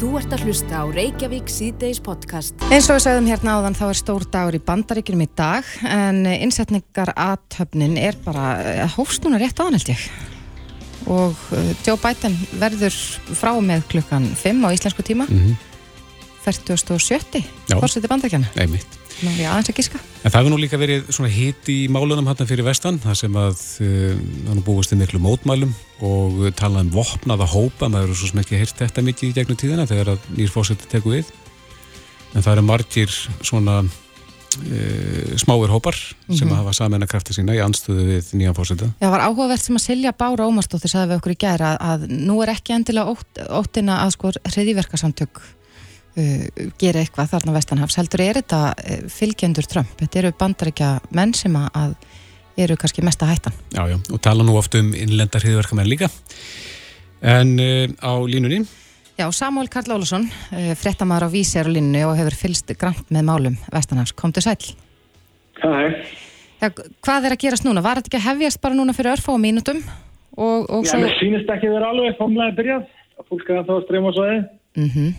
Þú ert að hlusta á Reykjavík síðdeis podcast. Eins og við sagðum hérna áðan þá er stór dagur í bandaríkjum í dag en innsetningar aðtöfnin er bara eh, hófst núna rétt aðan held ég og uh, Joe Biden verður frá með klukkan 5 á íslensku tíma mm -hmm. 40.70 fórseti bandaríkjana. Nei mitt. Er ég aðeins að gíska. En það hefur nú líka verið svona hit í málunum hann fyrir vestan, það sem að þannig uh, búist í miklu mótmælum og talað um vopnaða hópa, maður eru svo sem ekki heyrt þetta mikið í gegnum tíðina þegar að nýr fórseti teku við. En það eru margir svona e, smáir hópar sem mm -hmm. hafa saman að krafta sína í anstöðu við nýjan fórseta. Það var áhugavert sem að Silja Bára Ómarsdóttir sagði við okkur í gæra að, að nú er ekki endilega ótt, óttina að sko hriðiverkasamtök Uh, gera eitthvað þarna vestanhafs heldur er þetta uh, fylgjendur Trump. Þetta eru bandaríkja menn sem að eru kannski mesta hættan. Já, já, og tala nú oft um innlendar hriðverkamenn líka. En uh, á línunni? Já, Samuel Karl Ólason uh, frettamæður á er á línunni og hefur fylst grann með málum vestanhafs, komdu sæl Hæ. Já, Hvað er að gerast núna? Var þetta ekki að hefjast bara núna fyrir örfá mínutum? Og, og Já, svo... mér sýnist ekki verið alveg formlega byrjað. Að fólk er að þá að streyma svo mm -hmm.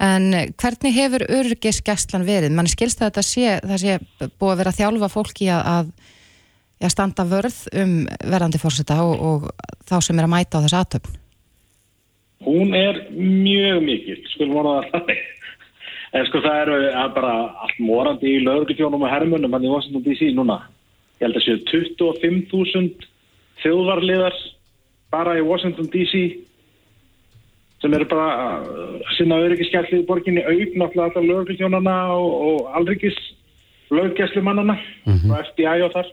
En hvernig hefur örgisgæslan verið? Man skilst þetta sé, það sé búið að vera að þjálfa fólki að, að standa vörð um verðandi fórseta og, og þá sem er að mæta á þessu aðtöfn. Hún er mjög mikil, skulum voru að það er. En sko það eru bara allt morandi í lögurkjónum og hermunum hann í Washington DC núna. Ég held að séu 25.000 þjóðvarliðar bara í Washington DC sem eru bara sinna öryggiskjallið í borginni náttúrulega alltaf lögurkljónana og, og alryggis löggæslumannana mm -hmm. og FBI og þar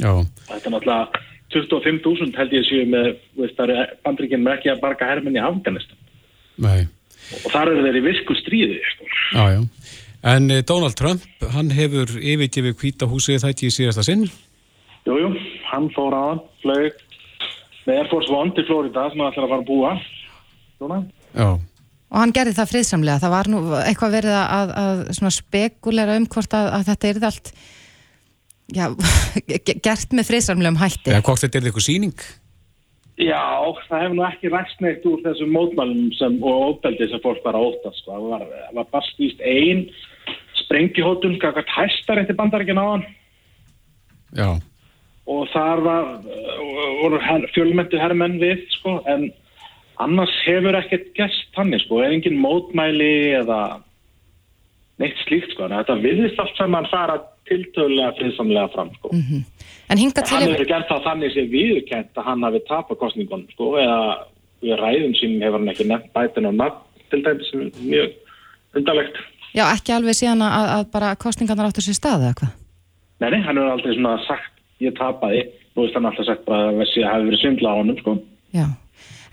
Já. þetta er náttúrulega 25.000 held ég séu með bandrikinn með ekki að barga herminni í Afganistan Nei. og þar eru þeir í visku stríði sko. Já, já En eh, Donald Trump, hann hefur yfirgefið hvítahúsið þætti í síðasta sinn Jújú, jú, hann fór á hann flög með Air Force One til Florida sem hann ætlar að fara að búa svona. Já. Og hann gerði það friðsamlega, það var nú eitthvað verið að, að spekulera um hvort að, að þetta er allt já, gert með friðsamlegum hætti. Eða hvort þetta er eitthvað síning? Já, það hefur nú ekki ræst neitt úr þessum mótmælum sem, og óbeldi sem fólk var að óta. Sko. Það var, var bara stýst einn sprengihótun, kakart hæstar eftir bandarækjan á hann. Já. Og þar var, voru fjölmyndu herrmenn við, sko, en annars hefur ekkert gæst þannig sko, er engin mótmæli eða neitt slíkt sko, þetta viðist allt sem mann fara tiltöðulega friðsamlega fram sko. Mm -hmm. En hinga til... Hann hefur gert það þannig sem viðkent að hann hafi tapað kostningunum sko, eða við ræðum sín hefur hann ekki nefnt bætin og nafn til dæmis sem er mjög undarlegt. Já, ekki alveg síðan að, að bara kostningarnar áttur sér staði eða hvað? Nei, nei, hann hefur aldrei svona sagt ég tapaði, nú veist hann alltaf sagt bara að það hefur verið svindla á honum sko. Já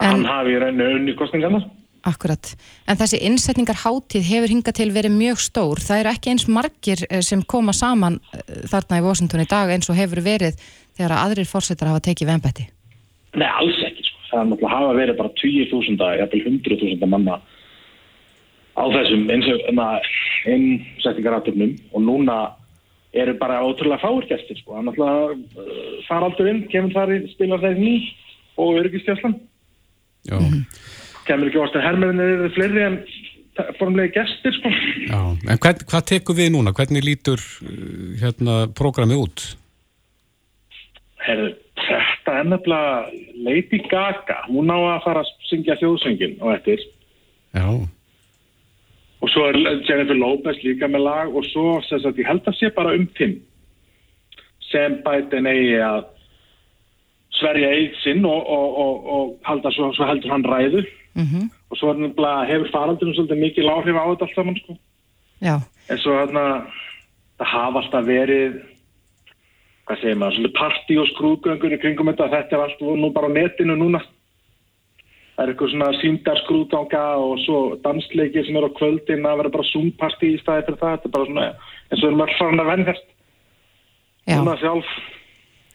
en, hann hafi reynu unni kostningarna. Akkurat, en þessi innsetningar hátíð hefur hingað til verið mjög stór. Það eru ekki eins margir eh, sem koma saman eh, þarna í Washington í dag eins og hefur verið þegar aðrir fórsetar hafa tekið vennbætti. Nei, alls ekki. Sko. Það er náttúrulega hafa verið bara 20.000, jafnvel 100.000 manna á þessum innsetningarátöfnum og núna eru bara ótrúlega fáirkestir. Sko. Það er náttúrulega uh, fara alltaf inn, kemur þar í spilar þeir ný og örygistjáslan. Kemur ekki ást að herrmennir eru fleiri en formlega gestir sko. Já, en hvern, hvað tekum við núna? Hvernig lítur uh, hérna prógramið út? Herðu, þetta er nefnilega Lady Gaga, hún á að fara að syngja þjóðsöngin og eftir. Já. Og svo er Jennifer Lopez líka með lag og svo, þess að ég held að sé bara um fimm sem bæti negi að sverja eitt sinn og, og, og, og halda svo, svo heldur hann ræðu. Mm -hmm. og svo hefur faraldunum svolítið mikið láhrif á þetta allt saman sko. en svo hérna það hafa alltaf verið hvað segir maður, svolítið parti og skrúðgöngur í kringum þetta, þetta er allt nú bara á netinu núna. Það er eitthvað svona síndarskrúðganga og svo dansleiki sem er á kvöldin að vera bara zoom-parti í staði fyrir það. Þetta er bara svona, eins og við erum alltaf farin að vennast núna sjálf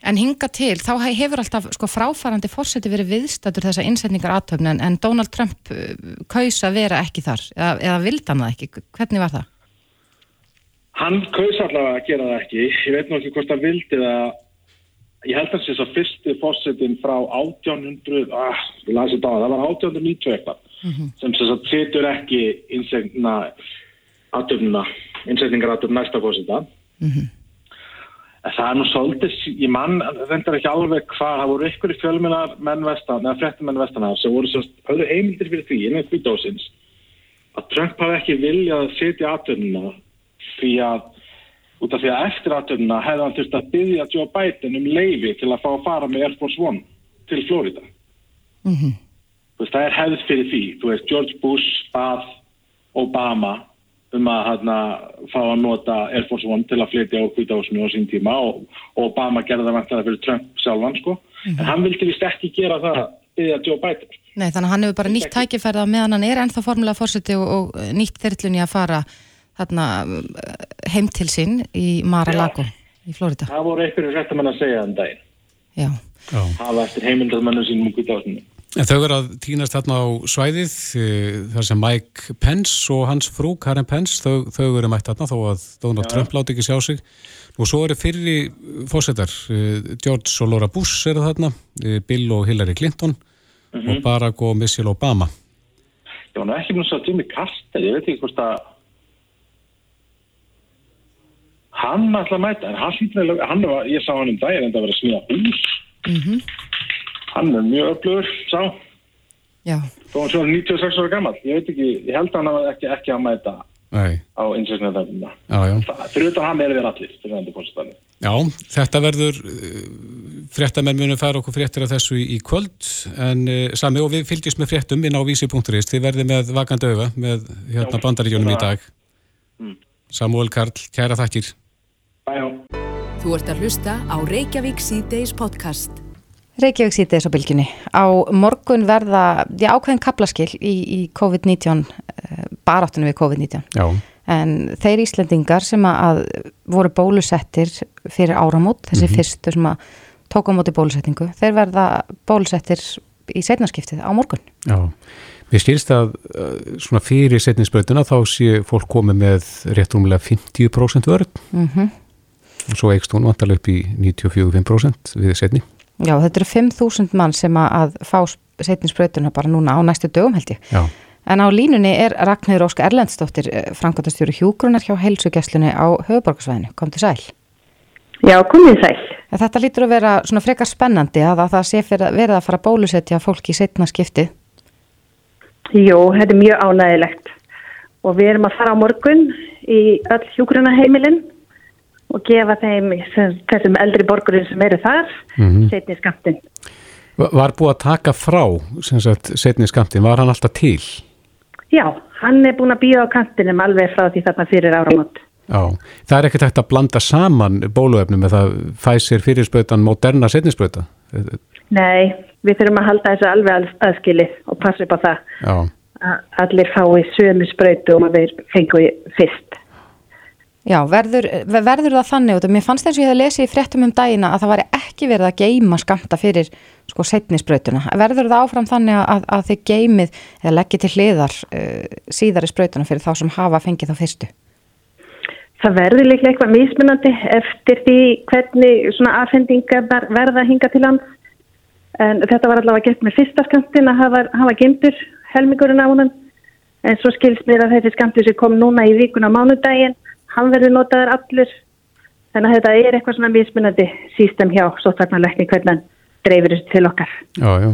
En hinga til, þá hefur alltaf sko, fráfarandi fórseti verið viðstættur þessa innsetningar aðtöfn en, en Donald Trump uh, kaus að vera ekki þar eða, eða vildi hann það ekki? Hvernig var það? Hann kaus allavega að gera það ekki. Ég veit nú ekki hvort hann vildi það. Ég held að þess að fyrsti fórsetin frá 1800, ah, ég lasi þetta á það, það var 1890 eitthvað. sem sem sagt setur ekki innsegna aðtöfnuna, innsetningar aðtöfn næsta fósita. En það er nú svolítið, ég mann reyndar ekki alveg hvað, það voru ykkur í fjölmennar menn vestan, eða frettumenn vestan sem voru svo höfðu heimildir fyrir því innan hvításins að Trump hafi ekki viljað að setja aðtöfnuna því að út af því að eftir aðtöfnuna hefði hann þurft að byggja Joe Biden um leifi til að fá að fara með Air Force One til Florida. Þú veist, það er hefð fyrir því. Þú veist, George Bush bað Obama um að hana, fá að nota Air Force One til að flytja á hvításinu á sín tíma og, og Obama gerði það vantilega fyrir Trump sjálfan, sko. En hann vildi vist ekki gera það byggja Joe Biden. Nei, þannig að hann hefur bara nýtt tækifærða meðan hann er ennþá formulega fórseti og, og nýtt þyrlunni að fara þarna, heim til sín í Mar-a-Lago í Florida. Það voru einhverju réttamenn að segja þann daginn. Já. Já. Hafa eftir heimildarmennu sínum og hvításinu. En þau verður að týnast þarna á svæðið eh, þar sem Mike Pence og hans frú Karen Pence, þau, þau verður mætt þarna þó að Donald Trump láti ekki sjá sig. Og svo eru fyrri fósettar George og Laura Bush eru þarna eh, Bill og Hillary Clinton og Barack og Michelle Obama. Ég var nú ekki mjög svo að Jimmy Carter, ég veit ekki hvort að hann ætla að mæta, en hann hann var, ég sá hann um daginn en það var að smíða hús. Hann er mjög öflugur, sá, Já. þó hann er 96 ára gammal, ég veit ekki, ég held að hann hafa ekki, ekki að mæta Nei, á já. Fyrir utan hann er við allir. Já, þetta verður fréttamenn munum fara okkur fréttir af þessu í, kvöld en uh, sami og við fylgjumst með fréttum inn á vísi.is þið verðið með vakandi auga með hérna Já, bandaríkjónum í dag Samuel Karl, kæra þakkir Bæjá. Þú ert að hlusta á Reykjavík C-Days podcast. Reykjavík sýti þess á bylginni. Á morgun verða, já, ákveðin kaplaskil í, í COVID-19, uh, baráttunum við COVID-19. Já, En þeir Íslendingar sem að voru bólusettir fyrir áramót, þessi fyrstu sem að tók á móti bólusetningu, þeir verða bólusettir í setnarskiptið á morgun. já Mér skilst að uh, svona fyrir setninsbrautuna þá sé fólk komið með rétt rúmlega 50% vörð Mm og svo eikst hún vantarlega upp í 94-5% við setni Já, þetta eru 5.000 mann sem að, fá setninsbrautuna bara núna á næstu dögum held ég. Já, En á línunni er Ragnhjóður Ósk Erlendsdóttir, framkvæmtastjóri hjúgrunar hjá heilsugesslunni á höfuborgarsvæðinu. Kom til sæl. Já, komið sæl. Þetta lítur að vera svona frekar spennandi að, að það sé verið að fara að bólusetja fólk í setna skiptið. Jú, þetta er mjög ánægilegt og við erum að fara á morgun í öll hjúgrunaheimilin og gefa þeim þessum eldri borgurinn sem eru þar Mhm. setni skamtinn. Va- var búið að taka frá setni skamtin, var hann alltaf til? Já, hann er búin að býja á kantinum alveg frá því þarna fyrir áramót. Já, það er ekkert hægt að blanda saman bóluefnum með það fæsir fyrirspautan moderna setninsprauta. Nei, við þurfum að halda þessu alveg að- aðskilið og passa upp á það Já, allir fái sömu sprautu og maður fengu fyrst. Já, verður, verður það þannig út mér fannst eins og ég hefði lesið í fréttum um dagina að það væri ekki verið að geima skamta fyrir sko setnisbrautuna. Verður það áfram þannig að, að þið geimið eða leggið til hliðar uh, síðari sprautuna fyrir þá sem hafa fengið þá fyrstu? Það verður líklega eitthvað mismunandi eftir því hvernig svona afhendingar verða hinga til lands. En þetta var allavega gett með fyrsta skamtin að hafa, hafa gemdur helmingurinn á honum. En svo skilst mér að þessi skamti sem kom núna í vikun á mánudaginn, hann verður notaður allur. Þannig að þetta er eitthvað svona mismunandi sístem hjá sóttvarnarleikni hvernig hann dreifir þessu til okkar. já, já.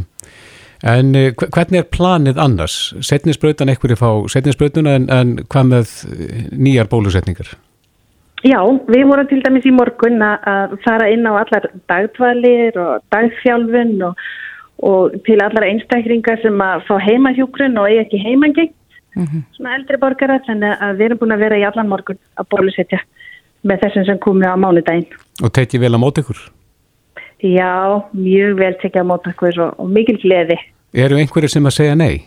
En eh, hve- hvernig er planið annars? Setninsprautan ekkur fá setninsprautuna en, en hvað með eh, nýjar bólusetningar? Já, við vorum til dæmis í morgun að- fara inn á allar dagdvalir og dagþjálfun og, og til allar einstakringar sem að fá heimahjúkrun og eiga ekki heimangengt, svona eldri borgara, þannig að við erum búin að vera í allan morgun að bólusetja með þessum sem komið á mánudaginn. Og tekið vel á mót ykkur? Já, mjög vel tekja á mót okkur og, og mikil gleði. Eru einhverjir sem að segja nei?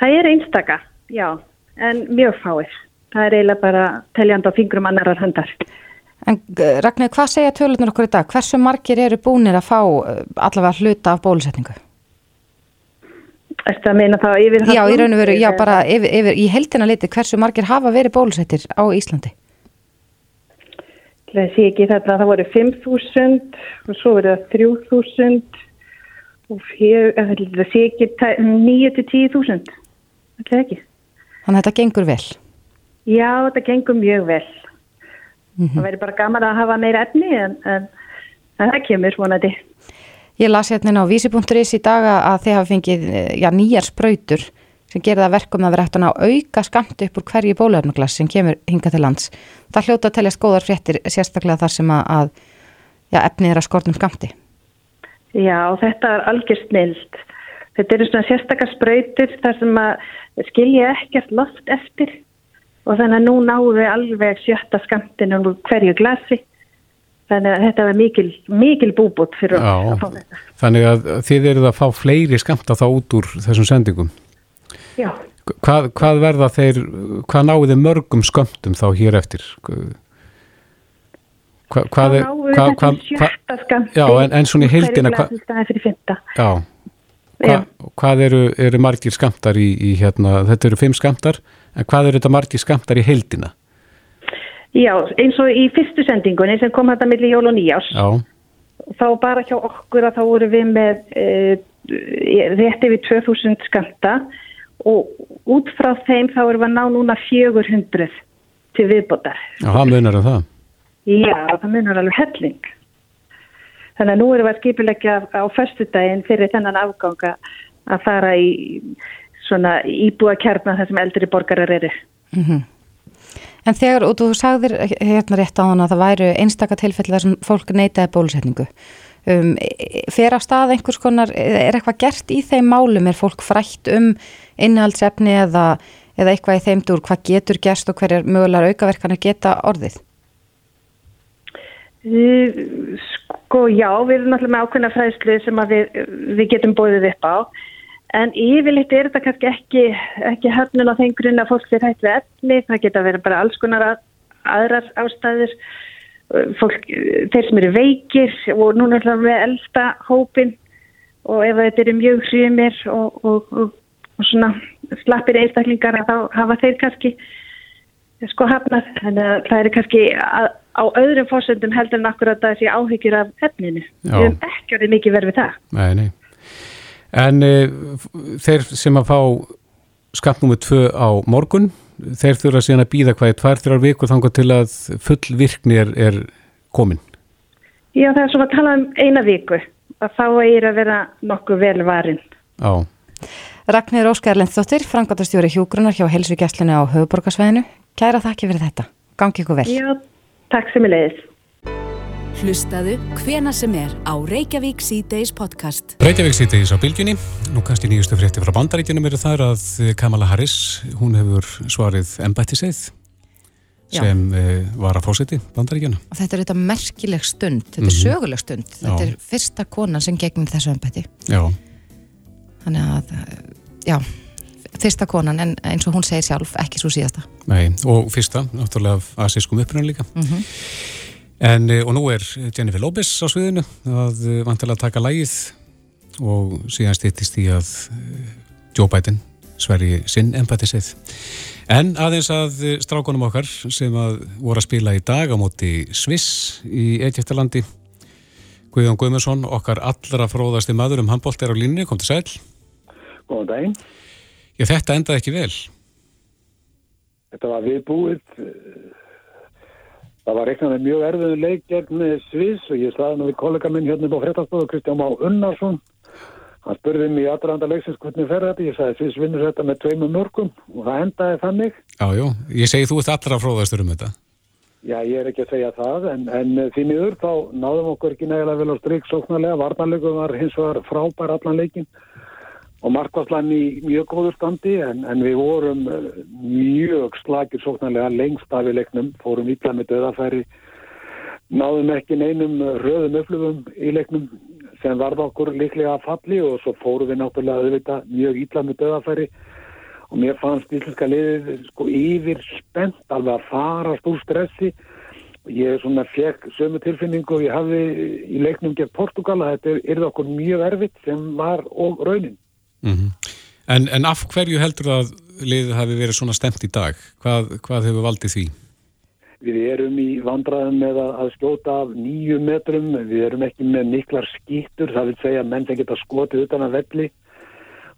Það er einstaka, já, en mjög fáir. Það er eiginlega bara teljand á fingrum annarar handar. En uh, Ragnar, hvað segja tölunar okkur í dag? Hversu margir eru búnir að fá uh, allavega hluta af bólusetningu? Að meina þá yfir Já, í raun og veru, já, bara yfir, yfir, í heldina liti, hversu margir hafa verið bólusettir á Íslandi? Það sé ekki þetta, það voru 5.000 og svo verið það 3.000 og ég, það sé ekki 9-10.000 þetta er ekki. Þannig að þetta gengur vel? Já, þetta gengur mjög vel. Mhm. það verður bara gaman að hafa meira efni en, en, en það kemur vonandi Ég las hérna á vísi.is í daga að þið hafa fengið eh, já, nýjar sprautur sem gerir það verkum að vera hægt að auka skamt upp úr hverju bólöfnuglass sem kemur hinga til lands. Það hljóta að teljast góðar fréttir sérstaklega þar sem að, já, efnið er að skortum skamti. Já, þetta er algjör snild þetta eru svona sérstakar sprautur þar sem að skilja ekkert loft eftir og þannig að nú náðu við alveg sjötta skamtinn úr hverju glasi þannig að þetta var mikil, mikil búbút fyrir Já. að fá þetta Þannig að þið eruð að fá fleiri skamta þá út úr þessum sendingum. Já, Hvað, hvað verða þeir, hvað náðu þið mörgum skömmtum þá hér eftir? Hva, hvað er, náðu hvað, þetta hvað, sjötta skamtinn Já, en- en svona í hvað- glasi staðið fyrir fymta já, hvað, eru, eru margir skamtar í, í hérna, þetta eru fimm skamtar, en hvað eru þetta margir skamtar í heildina? Já, eins og í fyrstu sendingunni sem kom þetta milli jól og nýjárs Já, þá bara hjá okkur að þá voru við með e, rétt yfir 2000 skamta og út frá þeim þá erum við að ná núna 400 til viðbótar. já, það munar um það. Já, það munar alveg helling. Þannig að nú erum við að skipulegja á föstudaginn fyrir þennan afganga að fara í svona íbúa kjarnar þar sem eldri borgarar eru. En þegar, og þú sagðir hérna rétt á hann að það væru einstaka tilfelli þar sem fólk neitaði bólusetningu. Um, fer af stað einhvers konar, er eitthvað gert í þeim málum, er fólk frætt um innihaldsefni eða, eða eitthvað í þeim dúr, hvað getur gerst og hverjar mögulegar aukaverkanir geta orðið? Sko já, við erum náttúrulega með ákveðna fræðslu sem við, við getum bóðið upp á en yfirleitt er þetta kannski ekki, ekki höfnun á þeim grunn að fólk er hægt við efni, það geta verið bara alls konar að, aðrar ástæður fólk, þeir sem eru veikir og núna er við elsta hópin og ef þetta eru mjög hrjumir og, og, og, og svona slappir einstaklingar þá hafa þeir kannski sko hafnað, þannig að það er kannski að, á öðrum fórsöndum heldur en akkur að það sé áhyggjur af efninu. Við höfum ekki orðið mikið verið við það. Nei, nei. En e, þeir sem að fá skamt nummið tvö á morgun, þeir þurfa síðan að býða hvað í tvær, þrjár vikur þangar til að full virkni er, er komin. Já, það er svona að tala um eina viku að þá er að vera nokkuð vel varin. Já, Ragnir Óskar Lendþóttir, frangatastjóri hjúgrunar hjá Helsvíkjastlunni á höfuborgarsvæðinu. Kæra þakki fyrir þetta. Gangi ykkur vel. Já, takk sem er leiðis. Hlustaðu hvena sem er á Reykjavík C-Days podcast. Reykjavík sýtis á bylginni, nú kannski nýjustu frétti frá bandaríkjunum eru þar að Kamala Harris, hún hefur svarið embættiseið Já. sem e, var að fósiti bandaríkjuna. Og þetta er þetta merkileg stund, þetta er söguleg stund. Þetta Já. er fyrsta konan sem gegnum þessu ömbætti. Já, Þannig að, já, fyrsta konan, en eins og hún segir sjálf, ekki svo síðasta. nei, og fyrsta, náttúrulega af asískum upprunn líka. En, e, og nú er Jennifer Lopez á sviðinu að e, vantilega taka lægið og síðan stýttist í að e, Joe Biden sverji sinn embættiseið. En aðeins að strákunum okkar sem að voru að spila í dag á móti Sviss í Egyptalandi Guðjón Guðmundsson, okkar allra fróðasti maður um handbólt er á línni, kom til sæl. Góðan daginn. Já, þetta endaði ekki vel. Þetta var viðbúið. Það var reiknað með mjög erfiðum leik gegn Sviss og ég slaði nú við kollega minn hérna upp á fréttastofu Kristján Má Unnarsson. Hann spurði mig í aðranda leiksins hvernig fer þetta. Ég sagði Sviss vinnur þetta með tveimum mörgum og það endaði þannig. Já, já, ég segi þú ert allra fróðastur um þetta. Já, ég er ekki að segja það en, en því miður þá náðum okkur ekki nægilega vel á stryk sóknarlega. Varnarleikum var hins vegar frábær allan leikin og markvarslan í mjög góður standi en, en við vorum eh, mjög slagir sóknarlega lengst af í leiknum, fórum ítla með döðafæri, náðum ekki neinum röðum upplöfum í leiknum sem varð okkur líklega að falli og svo fórum við náttúrulega auðvitað mjög ítla með döðafæri og mér fannst íslenska liðið sko yfir spennt alveg að farast úr stressi ég svona fekk sömu tilfinningu og ég hafði í leiknum gegn Portugal að þetta er, er okkur mjög erfitt sem var og raunin. Mm en, en af hverju heldur það að liðið hafi verið svona stemt í dag? Hvað, hvað hefur valdið því? Við erum í vandraðum með að, að skjóta af nýju metrum, við erum ekki með miklar skýttur, það vil segja menn sem geta skotið utan að velli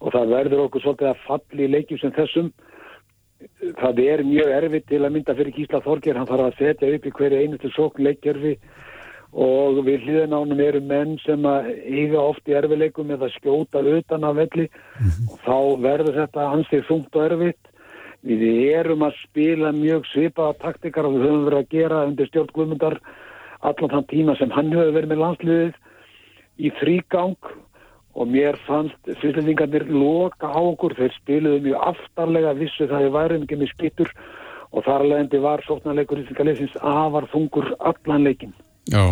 og það verður okkur svolítið að falli í leikjum sem þessum. Það er mjög erfitt til að mynda fyrir Gísla Þorger, hann þarf að setja upp í hverju einustu sókn leikjörfi og við hlýðin ánum eru menn sem að eiga oft í erfileikum með að skjóta utan að velli mm -hmm. og þá verður þetta ansið þungt og erfitt. Við erum að spila mjög svipaða taktikar og við höfum verið að gera undir stjórn Guðmundar allan þann tíma sem hann hefur verið með landsliðið í þrýgang og mér fannst sviðlendingarnir loka á okkur, þeir spiluðu mjög aftarlega vissu það er værið mikið með skittur og þar alveg var sóknarleikur í þingar leysins afar þungur allan leikin. Já,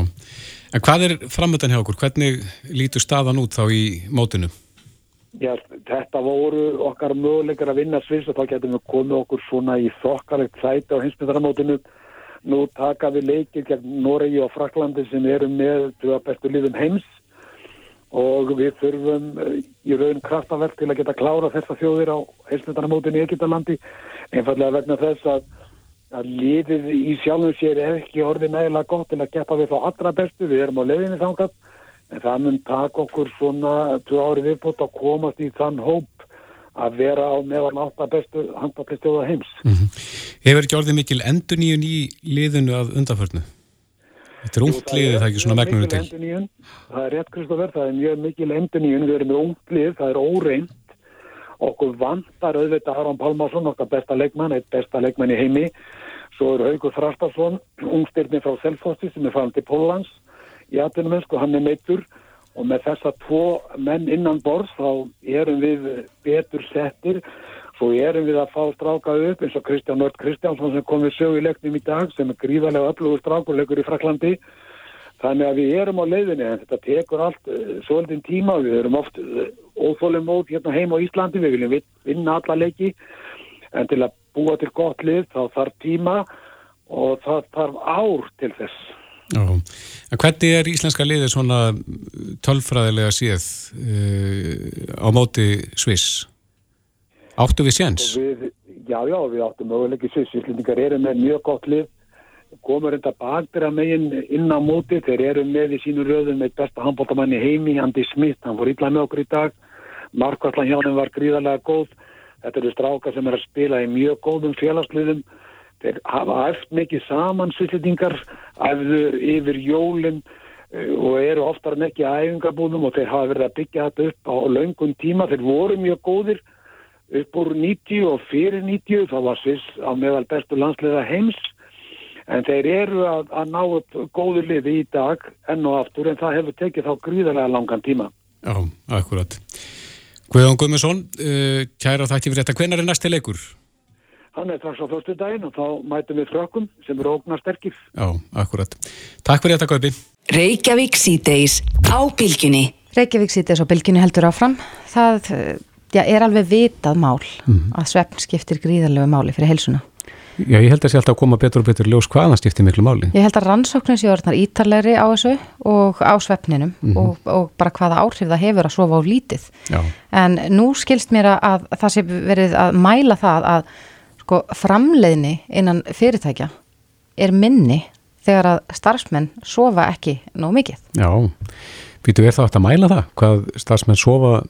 en hvað er framöndan hjá okkur? Hvernig lítur staðan út þá í mótinu? Já, þetta voru okkar möguleikar að vinna svins og þá getum við komið okkur svona í þokkalegt sæti á hinsmyndaramótinu. Nú taka við leikir gegn Noregi og Fraklandi sem eru með bestu liðum heims og við þurfum eh, í raun kraftaverk til að geta klára þessa þjóðir á hinsmyndaramótinu í Egyptalandi einfallega vegna þess að að liðið í sjálfum sér er ekki orðið nægilega gott til að geppa við þá allra bestu, við erum á leðinni þangað en það mun taka okkur svona tvö ári viðbútt að komast í þann hóp að vera á meðan átta bestu handballistjóða heims. Mm -hmm. Hefur ekki orðið mikil endur nýjun í liðinu af undanförnu? Þetta er ungt liðið, það er ekki svona megnunni til. Það er rétt Kristoffer, það er mjög mikil endur nýjun, við erum ungt lið, það er óreint okkur vantar auðvitað Aron Pálmarsson, okkar besta leikmann, eitt besta leikmann í heimi. Svo er Haugur Þrastarsson, ungstyrni frá Selfossi sem er fram til Pólans í atvinnumensku, hann er meittur og með þessa tvo menn innan borð þá erum við betur settir, svo erum við að fá stráka upp eins og Kristján Nörd Kristjánsson sem kom við sögu í leiknum í dag sem er gríðarlega öflugur strákurleikur í Fraklandi. Þannig að við erum á leiðinni en þetta tekur allt uh, svolítinn tíma, við erum oft eh, óþólum mót hérna heim á Íslandi, við viljum vinna alla leiki en til að búa til gott lið þá þarf tíma og það þarf ár til þess. Já, en hvernig er íslenska liðið svona tölfræðilega séð uh, á móti Sviss? Áttu við séns? Við, já, já, við áttum möguleiki Sviss. Íslendingar eru með mjög gott lið, komur þetta bakbyrra megin inn á móti, þeir eru með í sínu röðum með besta handbóltamanni heimi, Andi Smith, hann voru illa með okkur í dag, Markvallan hjá hann var gríðarlega góð Þetta eru strákar sem er að spila í mjög góðum félagsliðum. Þeir hafa eftir mikið saman sýtlitingar, æfður yfir jólinn eh, og eru oftar en ekki æfingabúðum og þeir hafa verið að byggja þetta upp á laungun tíma. Þeir voru mjög góðir upp úr 90 og fyrir 90, það var sviss á meðal bestu landsliða heims. En þeir eru að, að ná upp góður liði í dag enn og aftur en það hefur tekið þá gríðarlega langan tíma. Já, akkurat. Guðjón Guðmundsson, uh, kæra þætti fyrir þetta. Hvenar er næsti leikur? Hann er strax á fyrstu daginn og þá mætum við frökkum sem eru ógnar sterkir. Já, akkurat. Takk fyrir þetta, Guðbi. Reykjavík síðdeis á bylginni. Reykjavík síðdeis á bylginni heldur áfram. Það já, er alveg vitað mál mm. að svefn skiptir gríðarlegu máli fyrir helsuna. Já, ég held að það sé alltaf að koma betur og betur ljós hvaðan stifti miklu máli. Ég held að rannsóknum sé orðnar ítalegri á þessu og á svefninum mm -hmm. og, og bara hvaða áhrif það hefur að sofa á lítið. Já. En nú skilst mér að það sé verið að mæla það að sko, framleiðni innan fyrirtækja er minni þegar að starfsmenn sofa ekki nóg mikið. Já, býtu við þá að mæla það? Hvað starfsmenn sofa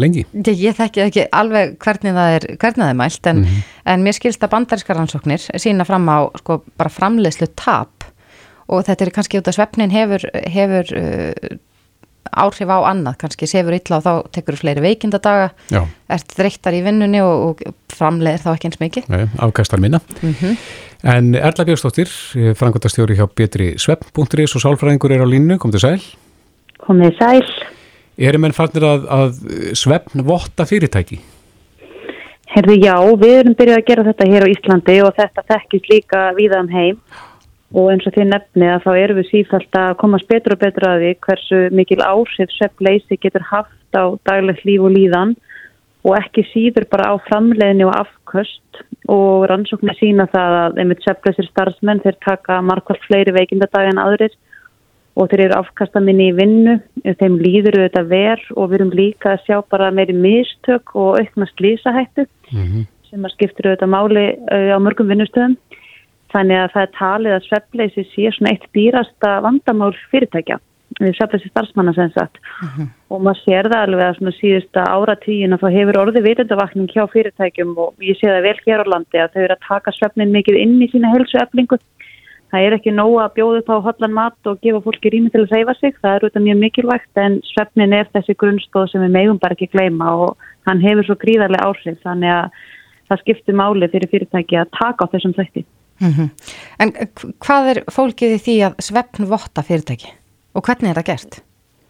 lengi? Ég, ég þekki ekki alveg hvernig það er, hvernig það er mælt en, mm -hmm. en mér skilst að bandarískar rannsóknir sína fram á sko bara framleiðslu tap og þetta er kannski út af svefnin hefur, hefur uh, áhrif á annað, kannski sefur illa og þá tekur þú fleiri veikindadaga ert þreyttar í vinnunni og, og framleiðir þá ekki eins mikið. Nei, afkastar minna. Mm -hmm. En Erla Björnstóttir, frangvöldastjóri hjá Betri Svepp.is og sálfræðingur er á línu, kom til sæl. Komið sæl. Erum enn farnir að, að svefn votta fyrirtæki? Herði já, við erum byrjuð að gera þetta hér á Íslandi og þetta þekkist líka viðan um heim. Og eins og því nefni að þá erum við sífælt að komast betur og betur að því hversu mikil áhrif svefnleysi getur haft á daglegt líf og líðan. Og ekki síður bara á framleiðni og afköst. Og rannsóknir sína það að einmitt svefnleysir starfsmenn þeir taka markvært fleiri veikindadag en aðrir og þeir eru afkastaminni í vinnu, þeim líður auðvitað verð og við erum líka að sjá bara meiri mistök og aukna slísahættu mm -hmm. sem að skiptir auðvitað máli á mörgum vinnustöðum. Þannig að það er talið að svefnleysi sé svona eitt dýrasta vandamál fyrirtækja við svefnleysi starfsmanna sem sagt og maður sér það alveg að svona síðusta áratígin að það hefur orðið vitundavakning hjá fyrirtækjum og ég sé það vel hér á landi að þau eru að taka svefnin mikið inn í sína helsueflingu. Það er ekki nóg að bjóða upp á hotlan mat og gefa fólki rými til að reyfa sig, það er auðvitað mjög mikilvægt en svefnin er þessi grunnstóð sem við megum bara ekki gleyma og hann hefur svo gríðarlega áhrif þannig að það skiptir máli fyrir fyrirtæki að taka á þessum þætti. Mm -hmm. En hvað er fólkið í því að svefn votta fyrirtæki og hvernig er það gert?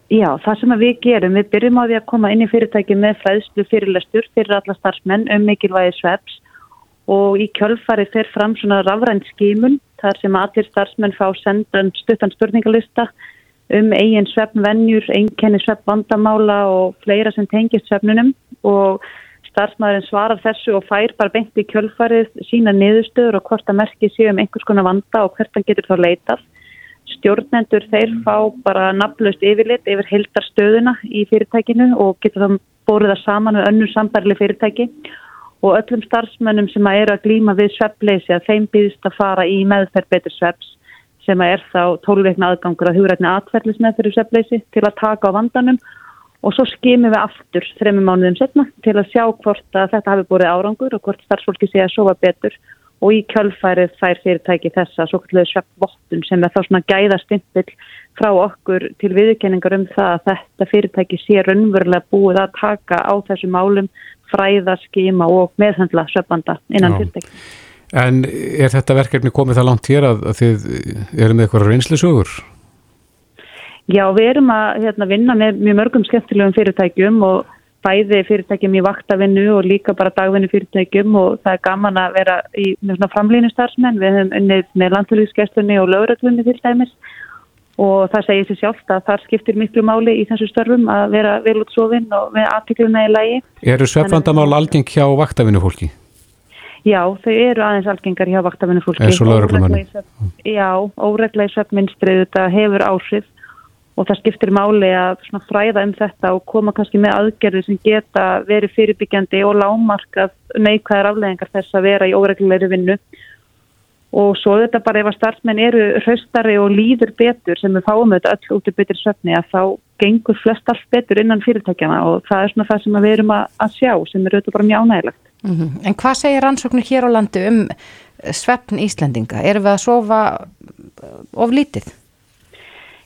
Já, það sem við gerum, við byrjum á því að koma inn í fyrirtæki með fræðslu fyrirlestur fyrir alla starfsmenn um mikilvægi svefs og í kjölfari fer fram svona rafrænt skimun þar sem allir starfsmenn fá sendan stuttan spurningalista um eigin svefnvenjur, einkenni svefnvandamála og fleira sem tengist svefnunum og starfsmæðurinn svarar þessu og fær bara beint í kjölfarið sína niðurstöður og hvort að merki séu um einhvers konar vanda og hvert hann getur þá leitað. Stjórnendur þeir fá bara nafnlaust yfirlit yfir heldarstöðuna í fyrirtækinu og getur þá bórið það saman með önnur sambærli fyrirtæki. og öllum starfsmönnum sem að eru að glýma við svepleysi að þeim býðist að fara í meðferð betur sveps sem að er þá tólveikna aðgangur að hugrætni atverðlis meðferðu svepleysi til að taka á vandanum. Og svo skimum við aftur þrejum mánuðum setna til að sjá hvort að þetta hafi búið árangur og hvort starfsfólki sé að sofa betur. Og í kjölfærið þær fyrirtæki þessa svo kallu sveppvottun sem er þá svona gæðastimpill frá okkur til viðkenningar um það að þetta fyrirtæki sé raunverulega búið að taka á þessu málum, fræða, skima og meðhandla sveppanda innan fyrirtæki. En er þetta verkefni komið það langt hér að, að þið eru með eitthvað reynslisögur? Já, við erum að hérna, vinna með mjög mörgum skemmtilegum fyrirtækjum og bæði fyrirtækjum í vaktavinnu og líka bara dagvinnu fyrirtækjum og það er gaman að vera í svona framlýnu starfsmenn. Við hefum unnið með landfélagsgestunni og löguröglunni til dæmis og það segir sér sjálft að það skiptir miklu máli í þessu störfum að vera vel út sofinn og með aðtíkluna í lagi. Eru sveflandamál algeng hjá vaktavinnu fólki? Já, þau eru aðeins algengar hjá vaktavinnu fólki. Eða svo löguröglunni? Já, óregla í svefnminstrið þetta hefur áhrif og það skiptir máli að fræða um þetta og koma kannski með aðgerði sem geta verið fyrirbyggjandi og lámarkað neikvæðar afleðingar þess að vera í óreglulegri vinnu og svo þetta bara ef að starfsmenn eru hraustari og líður betur sem við fáum þetta öll út í betur svefni að þá gengur flest allt betur innan fyrirtækjana og það er svona það sem við erum að, sjá sem er auðvitað bara mjög ánægilegt. Mm -hmm. En hvað segir rannsóknir hér á landi um svefn Íslandinga? Erum við að sofa of lítið?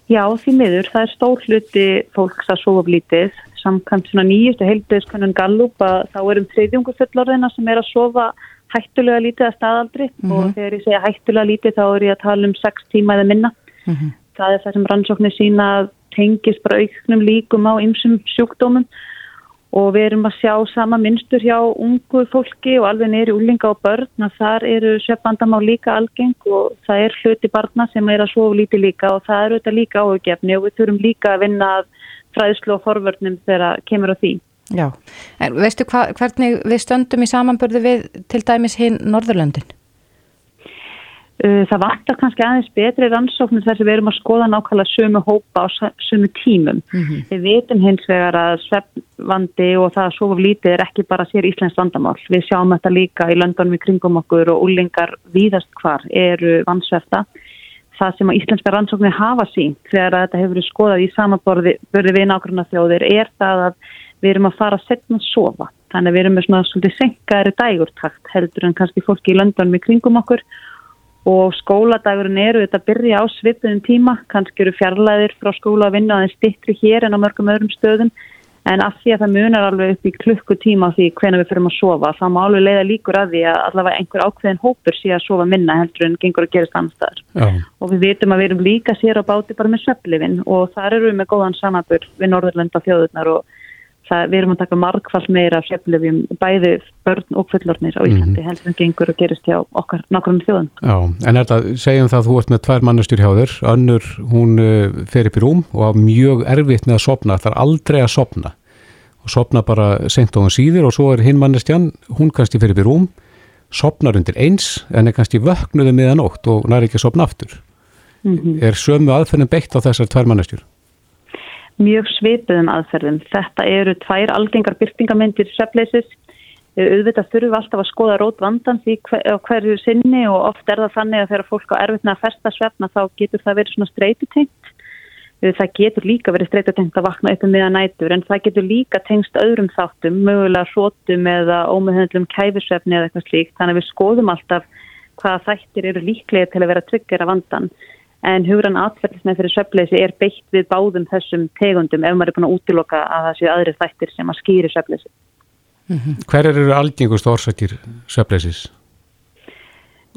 Já, því miður. Það er stór hluti fólks að sofa lítið. Samkvæmt svona nýjustu heilbæðiskonun Gallup að þá erum þriðjungu fullorðina sem er að sofa hættulega lítið að staðaldri mm -hmm. og þegar ég segja hættulega lítið þá er ég að tala um 6 tíma eða minna. Mm -hmm. Það er það sem rannsóknir sína tengist bara auknum líkum á ymsum sjúkdómum og við erum að sjá sama minnstur hjá ungu fólki og alveg neyri úlinga og börn að þar eru sveppandamá líka algeng og það er hluti barna sem er að sofa lítið líka og það eru þetta líka áhugjefni og við þurfum líka að vinna fræðslu og forvörnum þegar kemur á því. Já, en veistu hva, hvernig við stöndum í samanbörðu við til dæmis hinn Norðurlöndin? Uh, það vantar kannski aðeins betri rannsóknir þess að við erum að skoða nákvæmlega sömu hópa á sömu tímum. Mm -hmm. Við veitum hins vegar að sveppvandi og það að sofa lítið er ekki bara sér Íslands vandamál. Við sjáum þetta líka í löndunum í kringum okkur og úlingar víðast hvar eru vannsverta. Það sem að íslenska rannsóknir hafa sín þegar þetta hefur verið skoðað í samanborði við nákvæmlega þjóðir er það að við erum að fara að setja og sofa. Þannig að við erum með svona svolítið senkaðri dægurtakt heldur en kannski fólki í löndunum í kringum okkur. Og skóladagurinn eru þetta að byrja á svipuðum tíma, kannski eru fjarlæðir frá skóla að vinna aðeins stittri hér en á mörgum öðrum stöðum. En af því að það munar alveg upp í klukkutíma því hvena við fyrir að sofa, þá má alveg leiða líkur að því að allavega einhver ákveðin hópur sé að sofa minna heldur en gengur að gerast annars og við vitum að við erum líka sér á báti bara með söflifin og þar eru við með góðan samanbur við Norðurlanda þjóðurnar og það, við erum að taka margfald meira fjallefjum bæði börn og fullornir á Íslandi mm -hmm. heldur en gengur og gerist hjá okkar nákvæmum þjóðan. Já, en er þetta, segjum það að þú ert með tvær mannastjur hjá þér, önnur hún uh, fer upp í rúm og hafa mjög erfitt með að sopna, það er aldrei að sopna og sopna bara sent og hún síður og svo er hinn mannastjan, hún kannski fer upp í rúm, sopnar undir eins en er kannski vöknuði miðanótt og næri ekki að sopna aftur. Mm -hmm. Er sömu aðferðin beitt á þessar tvær mannastjur? Mjög svipuðum aðferðum. Þetta eru tvær algengar byrtingamindir svefleysis. auðvitað þurfum alltaf að skoða rót vandan því hver, hverju sinni og oft er það þannig að þegar fólk á erfittna að festa svefna þá getur það verið svona streytutengt það getur líka verið streytutengt að vakna upp um miða nætur en það getur líka tengst öðrum þáttum, mögulega hrótum eða ómeðhendlum kæfisvefni eða eitthvað slíkt þannig að við skoðum alltaf hvaða þættir eru líklega til að vera tryggjara vandan en hugran atverðislega fyrir söfleysi er beitt við báðum þessum tegundum ef maður er búin að útiloka að það séu aðri þættir sem að skýri söfleysi. Mm -hmm. Hver eru algengust orsakir söfleysis?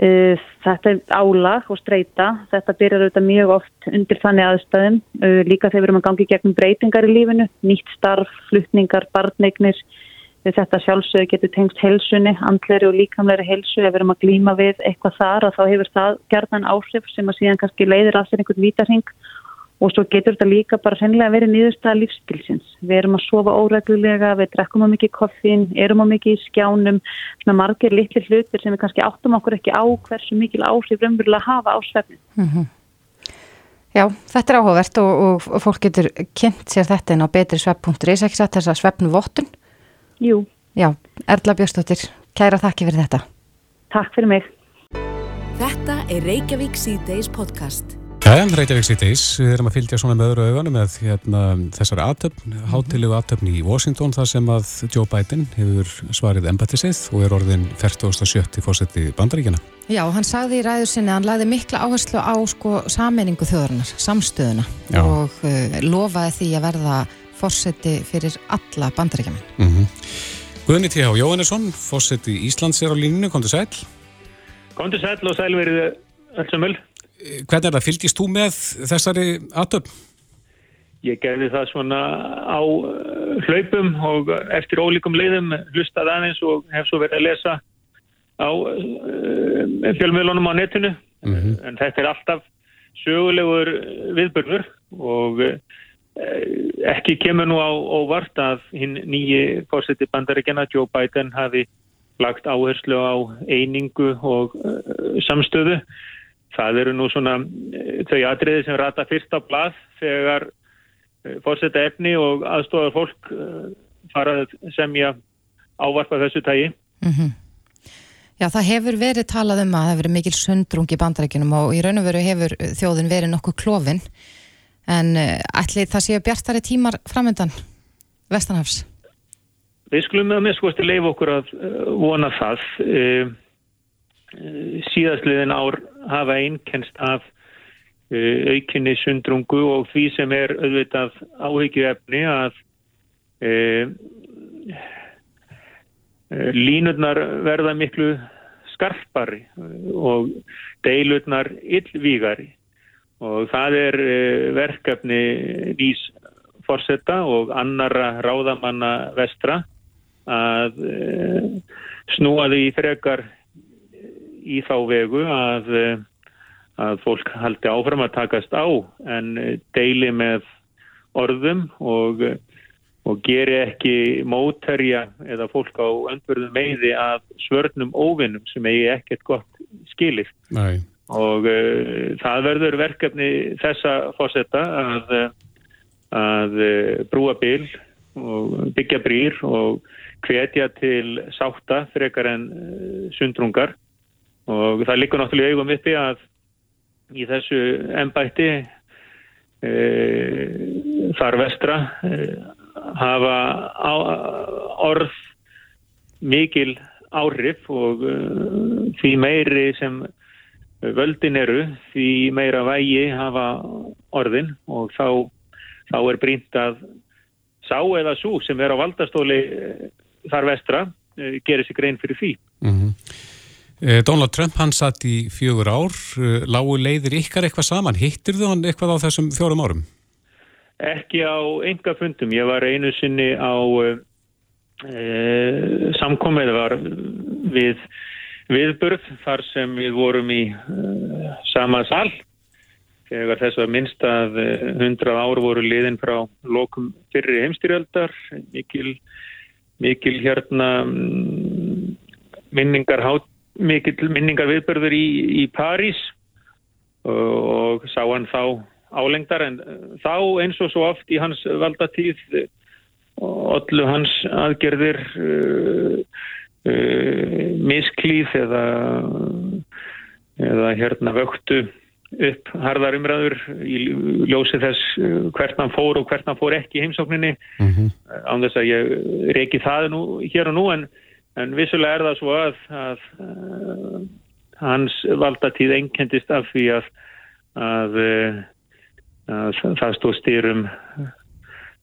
Uh, þetta er álag og streyta. Þetta byrjar auðvitað mjög oft undir þannig aðstæðum. Uh, líka þegar við erum að gangi gegnum breytingar í lífinu, nýtt starf, flutningar, barneignir, Þetta sjálfsögur getur tengst helsunni, andleri og líkamleiri helsu. Ef við erum að glýma við eitthvað þar að þá hefur það gerðan áhrif sem að síðan kannski leiðir að sér einhvern vítarhing og svo getur þetta líka bara sennilega verið nýðurstaða lífstilsins. Við erum að sofa óreglulega, við drekkum á mikið koffín, erum á mikið í skjánum, svona margir litli hlutir sem við kannski áttum okkur ekki á hversu mikil áhrif raunverulega hafa á svefnin. Mm -hmm. Já, þetta er áhugavert og, og, fólk getur kynnt sér þetta inn á betrisvepp.is, ekki satt þess að svefnu vottun Jú. Já, Erla Björnstóttir, kæra þakki fyrir þetta. Takk fyrir mig. Þetta er Reykjavík C-Days podcast. Jæja, Reykjavík C-Days, við erum að fylgja svona með öðru auðvanu með hérna, þessari aðtöfn, hátilegu aðtöfn í Washington þar sem að Joe Biden hefur svarið embatisið og er orðin 47. fósetti bandaríkjana. Já, hann sagði í ræður sinni að hann lagði mikla áherslu á sko sameiningu þjóðarinnar, samstöðuna Já. og uh, lofaði því að verða fórseti fyrir alla bandaríkjaman. Mm -hmm. Guðni T.H. Jóhannesson, fórseti Íslands er á líninu, kom til sæl. Kom til sæl og sæl verið allsamöl. Hvernig er það, fylgist þú með þessari aðtöfn? Ég gerði það svona á uh, hlaupum og eftir ólíkum leiðum hlustað aðeins og hef svo verið að lesa á uh, fjölmiðlunum á netinu. Mm -hmm. En þetta er alltaf sögulegur viðbörnur og uh, Eh, ekki kemur nú á óvart að hinn nýji fórseti bandaríkjana Joe Biden hafi lagt áherslu á einingu og uh, samstöðu. Það eru nú svona uh, þau atriði sem rata fyrst á blað þegar fórseta efni og aðstofar fólk farað semja ávarpa þessu tægi. Mm -hmm. Já, það hefur verið talað um að það hefur verið mikil sundrung í bandaríkinum og í raun og veru hefur þjóðin verið nokkuð klófinn en ætli það séu bjartari tímar framöndan Vestanhafs? Við skulum að minnskosti leif okkur að vona það síðastliðin ár hafa einnkenst af aukinni sundrungu og því sem er auðvitað áhyggju efni að línurnar verða miklu skarpari og deilurnar yllvígari og það er eh, verkefni nýs fórsetta og annara ráðamanna vestra að eh, snúa því frekar í þá vegu að, eh, að fólk haldi áfram að takast á en deili með orðum og, og geri ekki mótherja eða fólk á öndverðum meiði að svörnum óvinnum sem eigi ekkert gott skilir. Nei og uh, það verður verkefni þessa fórsetta að, að uh, brúa bil og byggja brýr og hvetja til sátta frekar en sundrungar. Og það likur náttúrulega eigum uppi að í þessu ennbætti þar vestra hafa á, orð mikil áhrif og því meiri sem völdin eru því meira vægi hafa orðin og þá, þá er brínt að sá eða svo sem er á valdastóli eh, þar vestra eh, gerir sig grein fyrir því. Mm -hmm. Donald Trump hann satt í fjögur ár, lágu leiðir ykkar eitthvað saman, hittir þú hann eitthvað á þessum fjórum árum? Ekki á enga fundum, ég var einu sinni á e, samkomið var við viðburð þar sem við vorum í uh, sama sal. Þegar þess að minnst að uh, hundrað uh, ár voru liðin frá lokum fyrir heimstyrjaldar mikil, mikil hérna um, minningar, mikil minningar viðburður í, í París og, og sá hann þá álengdar. En uh, þá eins og svo oft í hans valdatíð og allu hans aðgerðir uh, uh, misklíð eða, eða hérna vöktu upp harðar umræður í ljósi þess uh, hvert hann fór og hvert hann fór ekki í heimsókninni mm -hmm. án þess að ég reyki það nú, hér og nú en, en vissulega er það svo að, að, að hans valdatíð einkendist af því að, að það stóð styrum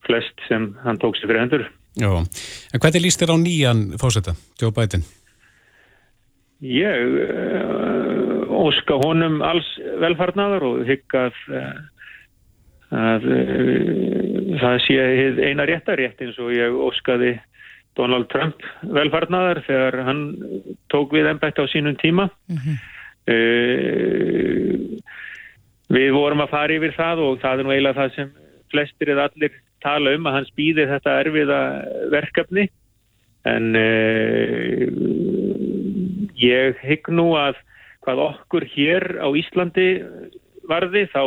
flest sem hann tók sér fyrir hendur Já, en hvernig líst þér á nýjan fósetta, Joe Biden? Ég uh, óska honum alls velfarnaðar og hygg að, uh, að uh, það sé eina réttarétt eins og ég óskaði Donald Trump velfarnaðar þegar hann tók við ennbætt á sínum tíma. Mm -hmm. Við vorum að fara yfir það og það er nú eiginlega það sem flestir eða allir tala um að hans býði þetta erfiða verkefni. En uh, ég hygg nú að hvað okkur hér á Íslandi varði þá,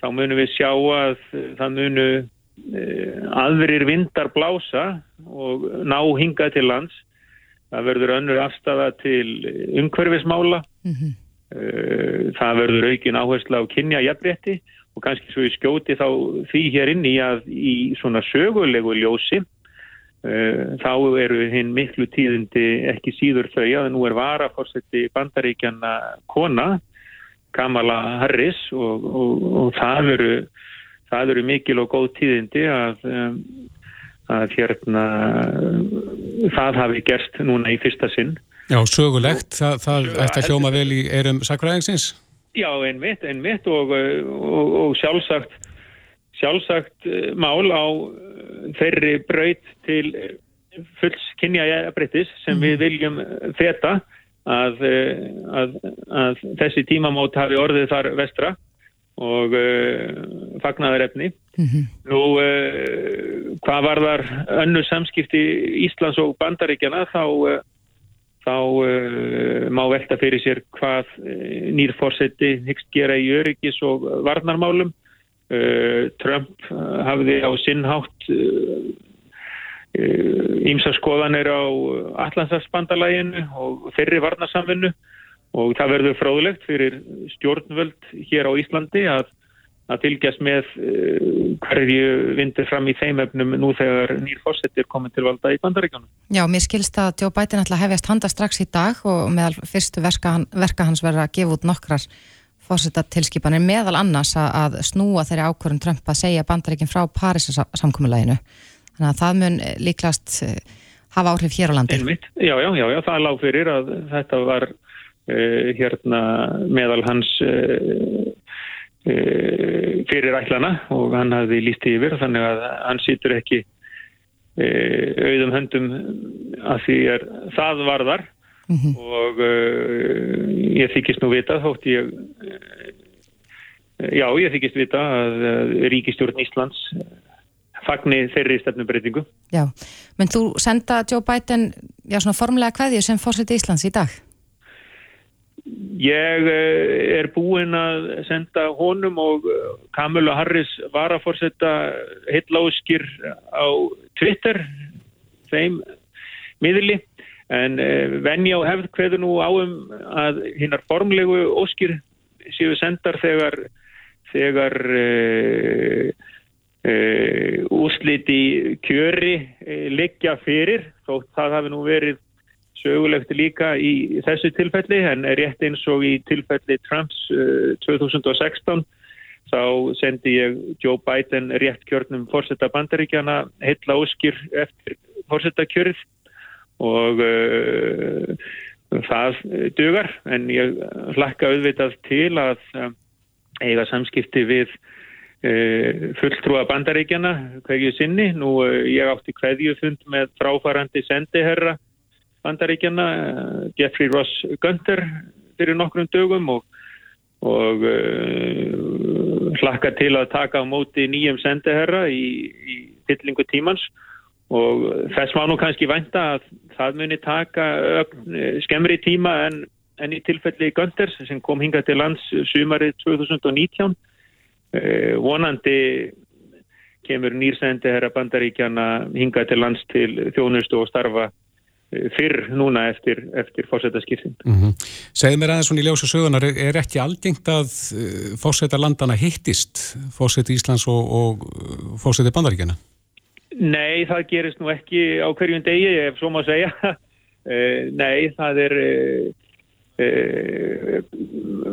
þá munum við sjá að það munu uh, aðrir vindar blása og ná hingað til lands. Það verður önnur afstafa til umhverfismála. Mm -hmm. uh, það verður aukin áherslu á kynja jafnrétti og kannski svo ég skjóti þá því hér inn í að í svona sögulegu ljósi uh, þá eru hinn miklu tíðindi ekki síður þau að nú er varaforsetti bandaríkjana kona Kamala Harris og, og, og það eru það eru mikil og góð tíðindi að, um, að hérna það hafi gerst núna í fyrsta sinn. Já, sögulegt, það, það ætti að hljóma vel í erum sakræðingsins Já, einmitt, einmitt og, og, og sjálfsagt, sjálfsagt eh, mál á eh, þeirri braut til fulls kynjabrittis sem við mhm. viljum feta að, eh, að, að þessi tímamót hafi orðið þar vestra og uh, fagnaðar efni. Mm -hmm. Nú, uh, hvað var þar önnu samskipti Íslands og Bandaríkjana þá uh, þá uh, má velta fyrir sér hvað uh, nýrforsetti hyggst gera í öryggis og varnarmálum. Uh, Trump hafði á sinnhátt ímsaskoðanir á Allandsafsbandalæginu og þeirri varnarsamvinnu og það verður fráðulegt fyrir stjórnvöld hér á Íslandi að að fylgjast með uh, hverju vindur fram í þeim efnum nú þegar nýr fórsettir komið til valda í bandaríkjónum. Já, mér skilst að Joe Biden ætla að hefjast handa strax í dag og meðal fyrstu verka, verka hans verða að gefa út nokkrar fórsettatilskipanir meðal annars að, snúa þeirri ákvörðun Trump að segja bandaríkinn frá Parísasamkomiðlæginu. Þannig að það mun líklast uh, hafa áhrif hér á landi. Einmitt. Já, já, já, já, það lág fyrir að þetta var uh, hérna meðal hans E, fyrir ætlana og hann hafði líst yfir þannig að hann sýtur ekki e, auðum höndum að því er það varðar mm -hmm. og uh, ég þykist nú vita þótt ég já ég þykist vita að Ríkistjórn Íslands fagni þeirri stefnubreitingu Já, menn þú senda Joe Biden já svona formulega hvaðið sem fórsett Íslands í dag? Ég eh, er búinn að senda honum og eh, Kamila Harris var að fórsetta hitláskir á Twitter, þeim miðli, en eh, venja og hefð hverðu nú áum að hinnar formlegu óskir séu sendar þegar, þegar uh, uh, úsliti kjöri uh, liggja fyrir, þótt það hafi nú verið sögulegt líka í þessu tilfelli en rétt eins og í tilfelli Trumps uh, 2016 þá sendi ég Joe Biden rétt kjörnum fórsetta bandaríkjana heitla óskir eftir fórsetta kjörð og uh, það dugar en ég hlakka auðvitað til að uh, eiga samskipti við uh, fulltrúa bandaríkjana hverju sinni. Nú uh, ég átti hverjufund með fráfarandi sendiherra bandaríkjana Jeffrey Ross Gunter fyrir nokkrum dögum og, og uh, hlakka til að taka á móti nýjum sendeherra í, í fyllingu tímans. Og þess má nú kannski vænta að það muni taka skemmri tíma en, en í tilfelli Gunter sem kom hinga til lands sumarið 2019 uh, vonandi kemur nýrsendeherra bandaríkjana hinga til lands til þjónustu og starfa fyrr núna eftir, eftir fórsetaskiptin. Mm -hmm. Segð mér aðeins svona í ljósa sögunar, er, ekki algengt að fórseta landana hittist, fórseti Íslands og, og fórseti Bandaríkjana? Nei, það gerist nú ekki á hverjum degi, ef svo má segja. Nei, það er...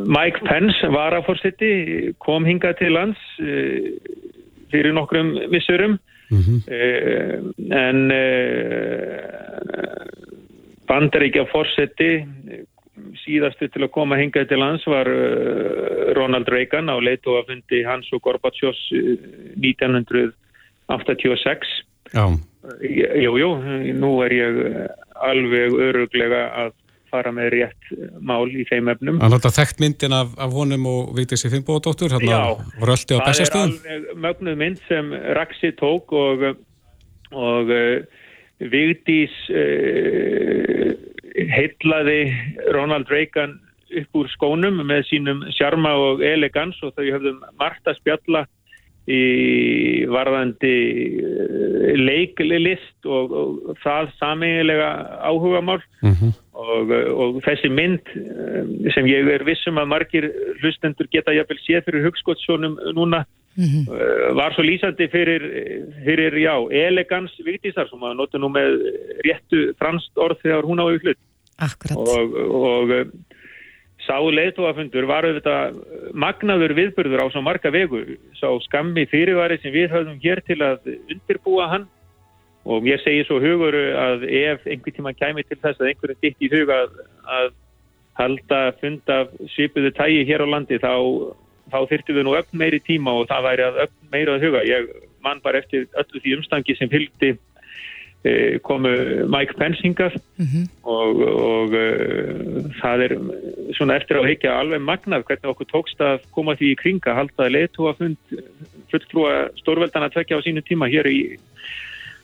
Mike Pence var að fórseti, kom hingað til lands fyrir nokkrum vissurum Mm -hmm. en bandaríkja fórseti síðastu til að koma hingað til lands var Ronald Reagan á leitu að fundi hans og Gorbatsjós 1986 Já Jújú, nú er ég alveg öruglega að fara með rétt mál í þeim efnum. Er alltaf þekkt myndin af, af honum og Vigdísi Finnbóðdóttur, hérna röldi á bestastöðum. Já, það er mögnuð mynd sem Raksi tók og, og uh, Vigdís uh, heitlaði Ronald Reagan upp úr skónum með sínum sjarma og elegans og þau höfðum margt að spjalla í varðandi uh, leiklist og, og það saminlega áhuga mál mm -hmm. og, og þessi mynd um, sem ég er vissum að margir hlustendur geta jafnvel séð fyrir hugskottsónum núna mm -hmm. var svo lýsandi fyrir, fyrir já, elegans viktísar sem að nota nú með réttu franst orð þegar hún á auðvitað og, og Sá leiðtóafundur var auðvitað magnaður viðbörður á svo marga vegu. Sá skammi fyrirvari sem við höfum hér til að undirbúa hann og mér segir svo hugur að ef einhver tíma kæmi til þess að einhverjum ditt í huga að, að halda fund af svipuðu tægi hér á landi þá, þá þyrftum við nú öll meiri tíma og það væri að öll meira að huga. Ég man bara eftir öllu því umstangi sem fylgdi Eh, komu Mike Pence hingað mm -hmm. og, og uh, það er svona eftir að heikja alveg magnað hvernig okkur tókst að koma því í kringa halda leitu að fund fulltrúa stórveldana tvekja á sínu tíma hér, í,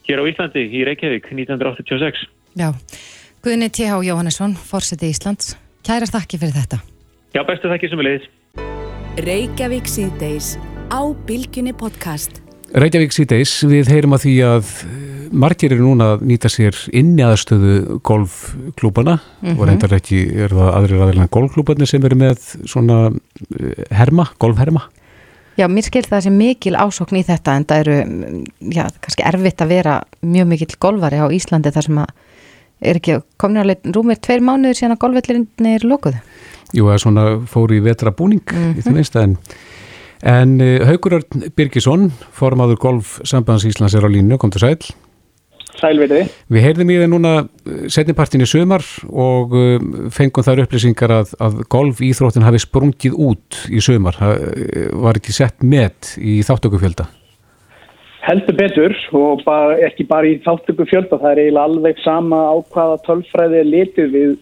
hér á Íslandi í Reykjavík 1986 Já, Guðni T.H. Jóhannesson Fórseti Íslands, kæra þakki fyrir þetta. Já, bestu þakki sem við leiðis Reykjavík síðdeis á Bilginni podcast. Reykjavík síðdeis, við heyrum að því að margir eru núna að nýta sér inn í aðstöðu golfklúbana mm -hmm. og reyndar ekki er það aðrir aðeins golfklúbani sem eru með svona eh, herma, golfherma Já, mér skil það sem mikil ásokn í þetta en það eru, já, kannski erfitt að vera mjög mikil golfari á Íslandi þar sem að er ekki komin að rúmir tveir mánuður síðan að golfvellinni er lókuð Jú, það er svona fóri í vetra búning mm -hmm. í það minnst en En uh, Haugur Birgisson, formadur golfsambands Íslands er á línu, kom til sæl. Sælverði. Við heyrðum í það núna eh, setnipartin í sömar og uh, fengum þar upplýsingar að, að golfýþróttin hafi sprungið út í sömar. Það var ekki sett með í þáttökufjölda. Heldur betur og bara, ekki bara í þáttökufjölda. Það er eiginlega alveg sama á hvaða tölfræði er litið við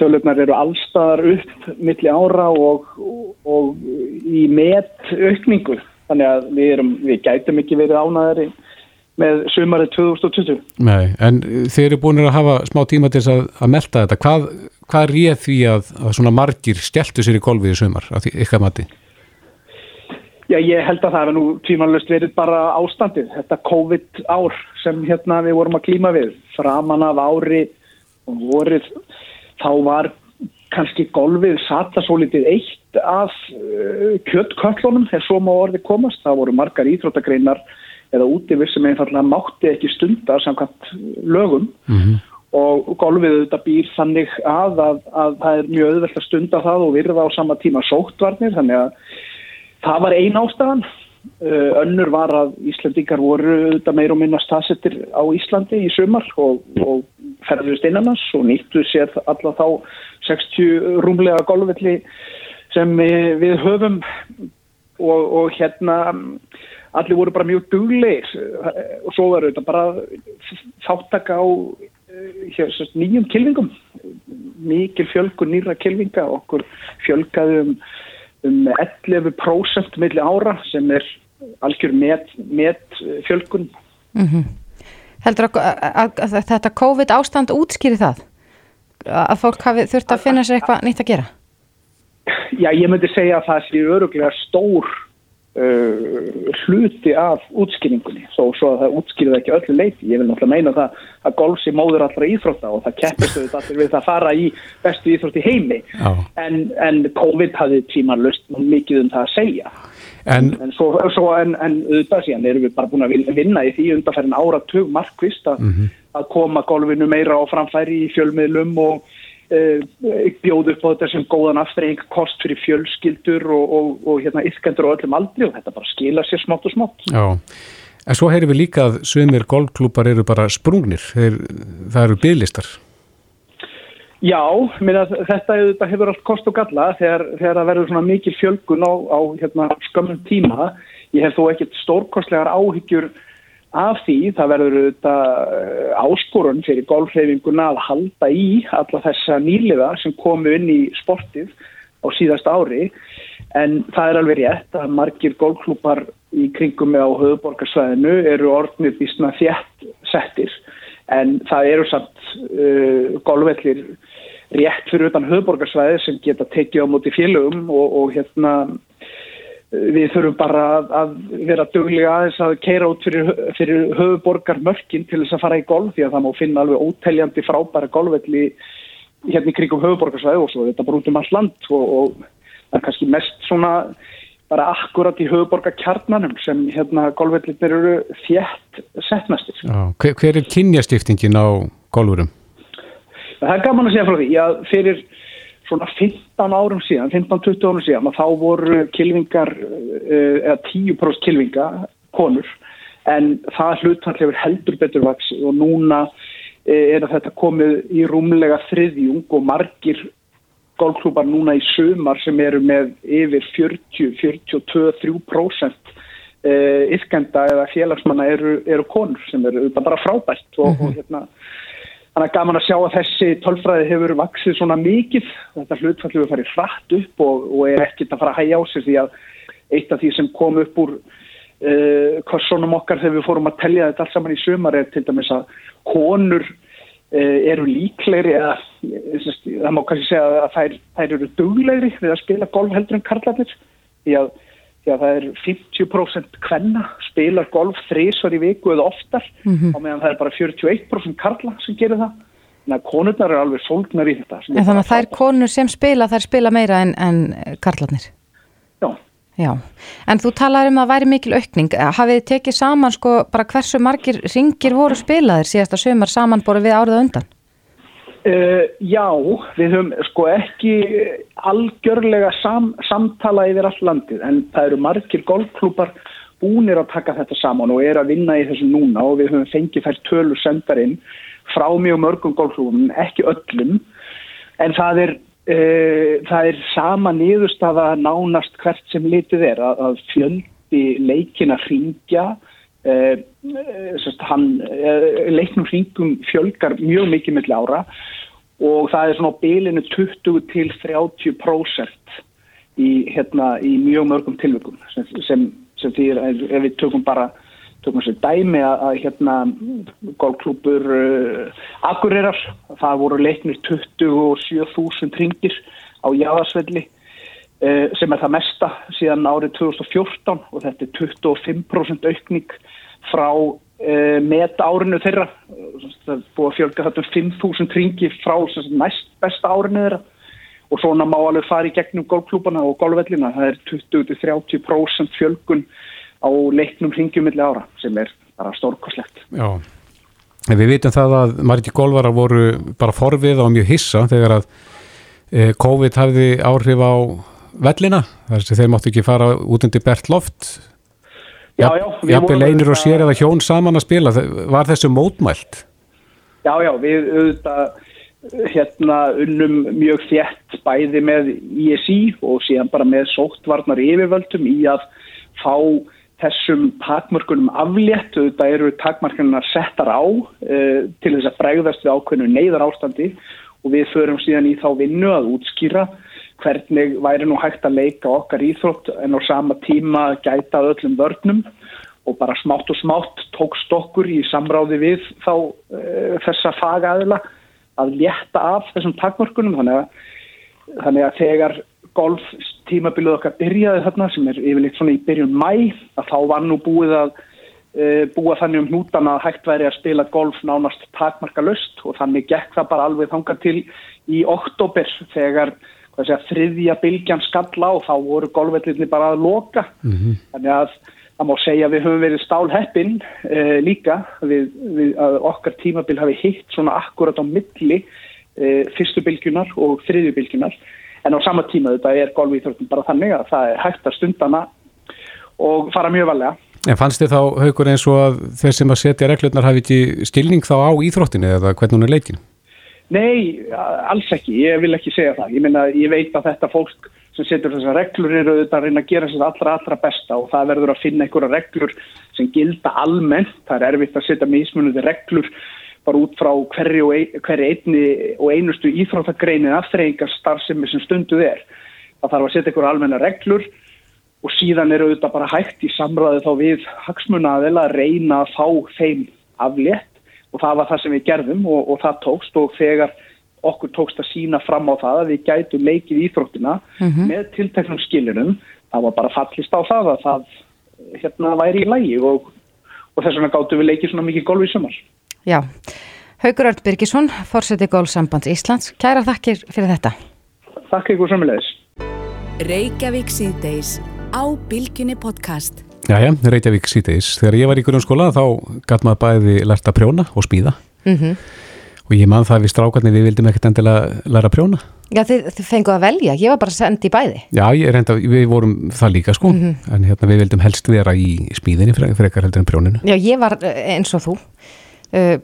tölurnar eru allstaðar upp milli ára og, og í met aukningu. Þannig að við, erum, við gætum ekki verið ánaðari með sumarið 2020. Nei, en þeir eru búin að hafa smá tíma til að, að melda þetta. Hvað, hvað réð því að, að svona margir steltu sér í golfið í sumar, ykkar mati? Já, ég held að það er nú tímanlust verið bara ástandið. Þetta COVID ár sem hérna við vorum að klíma við. Framan af ári og vorið þá var kannski golfið sata svo litið eitt af uh, kjöttköllunum þegar svo má orðið komast. Það voru margar íþróttagreinar eða útivir sem einfallega mátti ekki stundar samkvæmt lögum. Mm -hmm. og golfið þetta býr þannig að, að að það er mjög öðvöld að stunda það og virða á sama tíma sóttvarnir. Þannig að það var ein ástafan uh, önnur var að Íslandingar voru þetta meir og minna staðsettir á Íslandi í sumar og, og ferðust innanans og nýttu sér alla þá 60 rúmlega golfvelli sem við höfum. Og, og hérna allir voru bara mjög dugleir og svo verður þetta bara þáttaka á eh, nýjum kilvingum mikil fjölgur nýra kilvinga okkur fjölgaði um, um 11% milli ára sem er algjör með, með fjölgun mm -hmm. Heldur að þetta COVID ástand útskýri það? Að fólk hafi þurft að finna sér eitthvað nýtt að gera? Já, ég myndi segja að það sé öruglega stór uh, hluti af útskýringunni. Þó svo að það útskýrið ekki öllu leiti ég vil náttúrulega meina það að golf sé móður allra íþrótta og það keppist auðvitað við það að fara í bestu íþrótti heimi. En, en COVID hafði tíman lust mikið um það að segja. En, en svo, svo en, en auðvitað síðan erum við bara búin að vinna, í því undanferðin áratug markvist að, að koma golfinu meira á framfæri í fjölmiðlum og uh, bjóð upp á þetta sem góðan aftreying kost fyrir fjölskyldur og, og, og hérna yfkendur og öllum aldri og þetta bara skila sér smátt og smátt. já, en svo heyrim við líka að sumir golfklúpar eru bara sprungnir, Þeir, það eru bygglistar. Já, minna, þetta, þetta hefur allt kost og galla þegar, þegar það verður svona mikil fjölgun á, á hérna, skömmum tíma. Ég hef þó ekkert stórkostlegar áhyggjur af því. Það verður þetta áskorun fyrir golfreifinguna að halda í alla þessa nýliða sem komu inn í sportið á síðast ári. En það er alveg rétt að margir golfklúpar í kringum með á höfuborgarsvæðinu eru orðnir bísna þjætt settir. En það eru samt uh, golfvellir rétt fyrir utan höfuborgarsvæði sem geta tekið á móti félögum og, og hérna við þurfum bara að, vera duglega aðeins að keira út fyrir, fyrir höfuborgarmörkin til þess að fara í golf því að það má finna alveg óteljandi frábæra golfvelli hérna í krigum höfuborgarsvæði og svo þetta bara út um allt land og, og það er kannski mest svona bara akkurat í höfuborgarkjarnanum sem hérna golfvellinir eru þjætt setnastir. Hver, hver er kynjastiftingin á golfurum? Það er gaman að segja frá því að fyrir svona 15 árum síðan, 15-20 árum síðan, þá voru kilvingar, eða 10% kilvinga konur, en það hlutfallið er heldur betur vaksi og núna er að þetta komið í rúmlega þriðjung og margir golfklúpar núna í sumar sem eru með yfir 40, 42, 3% yfkenda eða félagsmanna eru, eru konur sem eru bara frábært og, mm -hmm. og hérna Þannig að gaman að sjá að þessi tölfræði hefur vaksið svona mikið. Þetta hlutfall hefur farið hratt upp og, og er ekkert að fara að hægja á sig því að eitt af því sem kom upp úr uh, kursunum okkar þegar við fórum að tellja þetta allt saman í sumar er til dæmis að konur uh, eru líklegri eða það má kannski segja að þær, þær eru duglegri við að spila golf heldur en karlarnir því að því að það er 50% kvenna spilar golf þrísvar í viku eða oftar mm -hmm. og meðan það er bara 41% karla sem gerir það. Þannig að konurnar eru alveg fólknar í þetta. En þannig að það er konur sem spila þær spila meira en, en karlarnir? Já. Já. En þú talar um að væri mikil aukning. Hafið þið tekið saman sko bara hversu margir ringir voru spilaðir síðasta sömur saman boru við árið undan Uh, já, við höfum sko ekki algjörlega sam, samtala yfir all landið en það eru margir golfklúpar búinir að taka þetta saman og er að vinna í þessu núna og við höfum fengið þær tölur sendarinn frá mjög mörgum golfklúpum, ekki öllum en það er, uh, það er sama niðurstafa nánast hvert sem litið er að, að fjöldi leikin að hringja Uh, hann, uh, leiknum hringum fjölgar mjög mikið millir ára og það er svona á bylinu 20 til 30% í, hérna, í mjög mörgum tilvökum sem, sem, sem því ef við tökum bara tökum sér dæmi að, að hérna golfklúpur uh, Akureyrar, það voru leiknir 27.000 ringir á jáðarsvelli sem er það mesta síðan árið 2014 og þetta er 25% aukning frá uh, meta árinu þeirra. Það er búið að fjölga þetta um 5.000 ringi frá næst besta árinu þeirra. Og svona má alveg fara í gegnum golfklúbana og golfvellina. Það er 20-30% fjölgun á leiknum ringjum milli ára sem er bara stórkoslegt Já, en við vitum það að margir golfara voru bara forvið og mjög hissa þegar að eh, COVID hafði áhrif á vellina, þess að þeir máttu ekki fara út undir bert loft jafnveg einir og sér eða hjón saman að spila, var þessu mótmælt? Já, já, við auðvitað hérna unnum mjög þjætt bæði með ISI og síðan bara með sóttvarnar yfirvöldum í að fá þessum takmörkunum aflétt, auðvitað eru takmörkunum að setja á uh, til þess að bregðast við ákveðinu neyðar ástandi og við förum síðan í þá vinnu að útskýra hvernig væri nú hægt að leika okkar íþrótt en á sama tíma gæta öllum vörnum og bara smátt og smátt tókst okkur í samráði við þá e, þessa fagaðila að létta af þessum takmörkunum. Þannig að, þannig að þegar golf tímabilið okkar byrjaði þarna sem er yfirleitt svona í byrjun mæ að þá var nú búið að uh, búa þannig um hnútan að hægt væri að spila golf nánast takmarka löst og þannig gekk það bara alveg þangar til í oktober þegar segja, þriðja bylgjan skalla og þá voru golfvellinni bara að loka mm -hmm. þannig að það má segja að við höfum verið stálheppin uh, líka við, við að okkar tímabil hafi hitt svona akkurat á milli uh, fyrstu bylgjunar og þriðju bylgjunar en á sama tíma þetta er golfíþróttin bara þannig að það er hægt að stundana og fara mjög valega. En fannst þið þá haugur eins og að þeir sem að setja reglurnar hafi ekki stilning þá á íþróttinu eða hvernig hún er leikin? Nei, alls ekki, ég vil ekki segja það. Ég meina, ég veit að þetta fólk sem setur þessar reglur eru auðvitað að reyna að gera sér allra, allra besta og það verður að finna einhverja reglur sem gilda almennt. Það er erfitt að setja mismunandi reglur bara út frá hverju og, hverju einni og einustu íþróttagreinin afþreyingar starfsemi sem stunduð er. Það þarf að setja ykkur almenna reglur og síðan eru auðvitað bara hægt í samræði þá við hagsmunaðil að reyna að fá þeim aflétt og það var það sem við gerðum og, og það tókst og þegar okkur tókst að sína fram á það að við gætu leikið íþróttina mm -hmm. með tilteknum skilinum það var bara fallist á það að það hérna væri í lægi og, og þess vegna gáttu við leikið svona mikið golf í sumar. Já, Haugur Örd Birgisson, fórseti Gólsambands Íslands, kæra þakkir fyrir þetta. Takk ykkur sömulegis. Reykjavík síðdeis á Bilginni podcast. Jæja, Reykjavík síðdeis. Þegar ég var í grunnskóla þá gæt maður bæði lært að prjóna og spýða. Mm -hmm. Og ég man það við strákarnir, við vildum ekkert endilega læra að prjóna. Já, þið, þið fenguð að velja, ég var bara sendið í bæði. Já, reynda, við vorum það líka sko, mm -hmm. en hérna við vildum helst vera í spýðinni frekar heldur en prjóninu. Já, ég var eins og þú. Uh,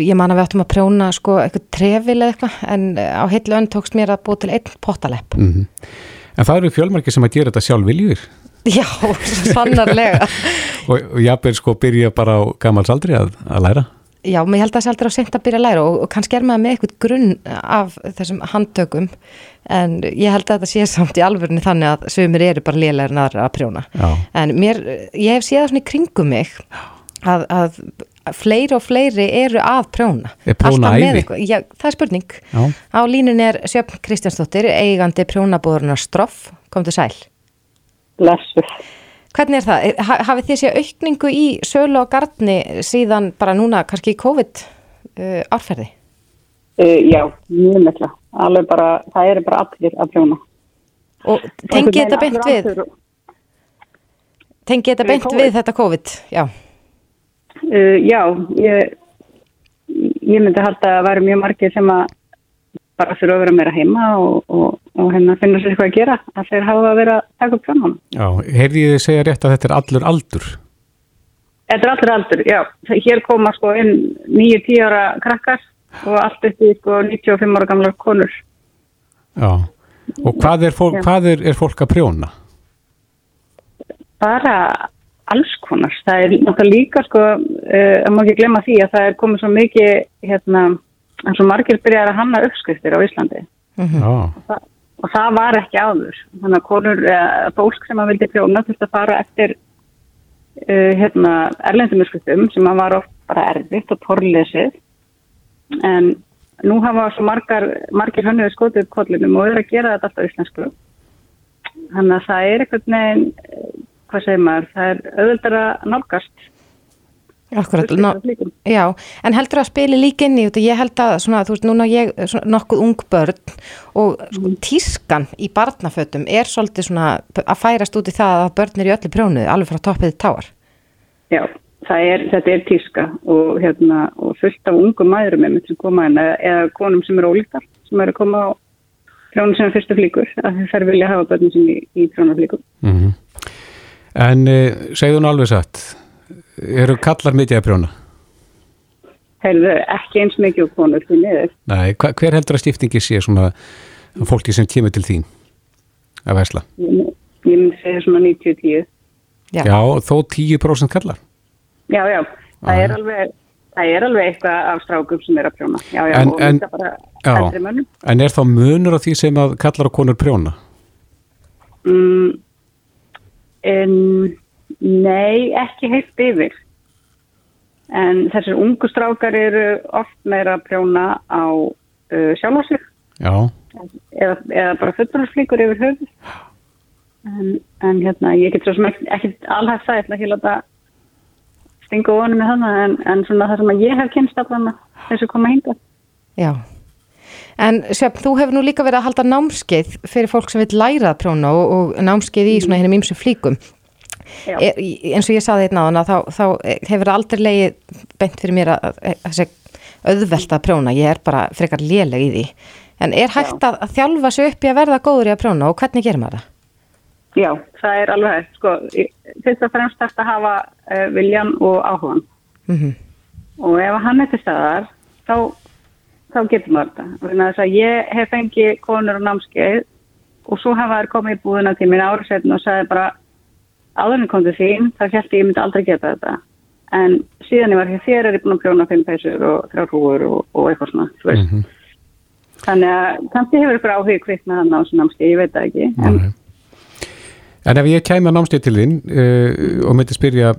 ég man að við ættum að prjóna sko eitthvað trefil eða eitthvað en á heilu önn tókst mér að búa til einn potalepp mm -hmm. En það eru fjölmarki sem að gera þetta sjálf viljur Já, sannarlega. Og, og jábel sko byrja bara á gammalsaldri að, að læra. Já, mér held að það sé aldrei á sent að byrja að læra og, og kannski er maður með eitthvað grunn af þessum handtökum en ég held að þetta sé samt í alvörni þannig að sögumir eru bara lélæri naðra að prjóna. Já. en mér, ég hef séð svona í kringum mig að, að fleiri og fleiri eru að prjóna. Er prjóna æfi? Já, það er spurning. Já. á línun er Sjöfn Kristjánsdóttir eigandi prjónabúðurnar Stroff. Kom til sæl Lesur Hvernig er það? Ha, hafið þið séð aukningu í sölu og gardni síðan bara núna kannski í COVID uh, árferði? Uh, já, mjög mikla alveg bara, það eru bara allir að prjóna Og tengið þetta beint við? Tengið þetta beint við þetta COVID? Já Uh, já, ég, ég myndi halda að vera mjög margir sem að bara þurfa að vera meira heima og, og, og hérna finna sér eitthvað að gera að þeir hafa að vera að taka upp fram Já, heyrði ég þið segja rétt að þetta er allur aldur? Þetta er allur aldur, já. Hér koma sko inn 9-10 ára krakkar og allt í sko 95 ára gamla konur. Já, og hvað er fólk, hvað er, er fólk að prjóna? Bara alls konar. Það er náttúrulega líka sko, uh, að maður ekki glemma því að það er komið svo mikið, hérna, eins og margir byrjar að hanna uppskriftir á Íslandi. Mm -hmm. og, það, og það var ekki áður. Þannig að konur, uh, fólk sem að vildi prjóna þurfti að fara eftir uh, hérna, erlendum uppskriftum sem að var oft bara erfitt og torlesið. En nú hafa svo margar, margir hönnuði skotið kollinum og eru að gera þetta alltaf íslensku. Þannig að það er eitthvað nefn hvað segir maður, það er auðvöldar að nálgast Akkurat, ná, já, en heldur að spili líka inn í ég held að svona, þú veist, núna ég, svona, nokkuð ung börn og sko, mm. tískan í barnafötum er svolítið svona að færast út í það að börn er í öllu prjónuði, alveg frá toppið táar Já, er, þetta er tíska og, hérna, og fullt af ungum mæðurum með sem koma inn, eða konum sem eru ólíktar, sem eru að koma á prjónu sem er fyrstu flíkur, að þeir vilja hafa börnum sem í, í prjónaflíkur mm -hmm. En eh, segðu nú alveg satt, eru kallar mikið að prjóna? Heyrðu, ekki eins mikið og konur því niður. Nei, hver heldur að stiftingi sé svona fólki sem kemur til þín að versla? Ég, ég myndi segja svona 90-10. Já. já, þó 10% kallar? Já, já, það er alveg... Það er alveg eitthvað af strákum sem er að prjóna. Já, já, en, og en, bara eldri mönnum. En er þá munur á því sem að kallar og konur prjóna? Mm, En, nei, ekki heilt yfir. En þessir ungu strákar eru oft meira að prjóna á uh, sjálfhásir. Já. eða, eða bara fullurflíkur yfir höfuð en, en hérna ég get svo sem ekki, ekki alhægt það, ég ætla ekki að láta stinga ofan með þannig en, en svona það sem að ég hef kynst allan þessu koma hinga Já, en Sjöfn, þú hefur nú líka verið að halda námskeið fyrir fólk sem vil læra að prjóna og, og námskeið í svona hennum ímsu flíkum er, eins og ég saði einn á hana þá, þá hefur aldrei leið beint fyrir mér að þessi auðvelt að prjóna, ég er bara frekar léleg í því en er hægt að, að þjálfa sig upp í að verða góður í að prjóna og hvernig gerir maður það? Já, það er alveg. Sko, fyrst og fremst þetta að hafa uh, viljan og áhugan. Mm -hmm. Og ef hann er til staðar, þá, þá getur maður þetta. Ég hef fengið konur og námskeið og svo hafa þær komið í búðina til mín ára setn og sagði bara áðurinn kom til þín, þá held ég ég myndi aldrei geta þetta. En síðan ég var hér þér er ég búin að prjóna fimm peysur og þrjá hrúur og, og eitthvað svona, þú veist. Mm -hmm. Þannig að kannski hefur ykkur áhug kvitt með hann á svona námskeið, ég veit það ekki. En, mm -hmm. En ef ég kæmi að námstíð til þín uh, og myndi spyrja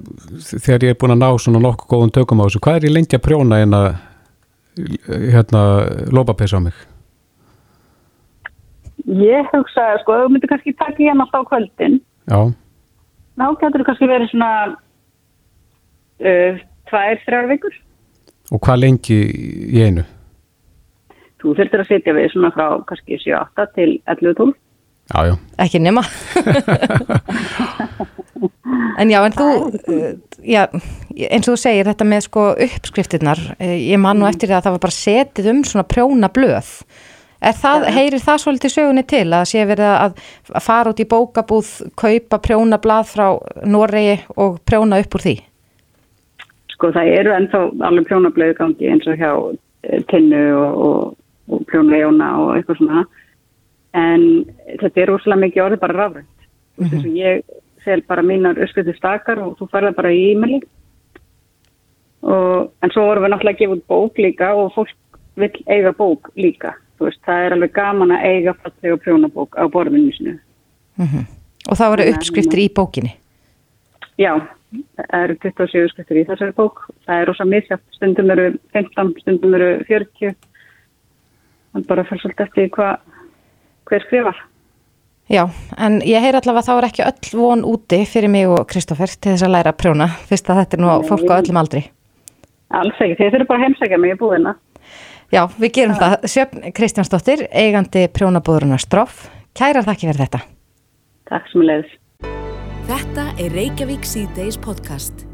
þegar ég er búin að ná svona nokkuð góðum tökum á þessu, hvað er ég lengi að prjóna en að hérna lópapesa á mig? Ég hugsa, sko, þú myndi kannski taka hérna á kvöldin. Já. Ná getur þú kannski verið svona uh, tvær, þrjár vikur. Og hvað lengi í einu? Þú þurftir að setja við svona frá kannski 7-8 til 11-12. Já, já. Ekki nema. en já, en þú, já, eins og þú segir þetta með sko uppskriftirnar, ég man nú eftir það að það var bara setið um svona prjóna blöð. Er það, heyrir það svolítið sögunni til að sé verið að fara út í bókabúð, kaupa prjóna blað frá Noregi og prjóna upp úr því? Sko það eru ennþá alveg prjóna blöðu gangi eins og hjá tinnu og, og, og prjóna leona og eitthvað svona. En þetta er úrslega mikið orðið bara rafrænt. Mm -hmm. þess að ég sel bara mínar öskuðu stakar og þú færða bara í e-maili. En svo vorum við náttúrulega að gefa út bók líka og fólk vil eiga bók líka veist, það er alveg gaman að eiga fallega prjónabók á borðinu sinu mm -hmm. Og það voru uppskriftir í bókinni? Já, það eru 27 uppskriftir í þessari bók það er ósað misjátt, stundum eru 15, stundum eru 40 það bara fyrir svolítið eftir hvað hver skrifar. Já, en ég heyr allavega að þá er ekki öll von úti fyrir mig og Kristófer til þess að læra að prjóna, fyrst að þetta er nú fólk á öllum aldri. Alls ekki, þeir þurfu bara heimsækja mig í búðina. Já, við gerum ja. það. Sjöfn Kristjánsdóttir, eigandi prjónabúðurinnar Stroff. Kærar þakki fyrir þetta. Takk sem leiðis. Þetta er Reykjavík C-Days podcast.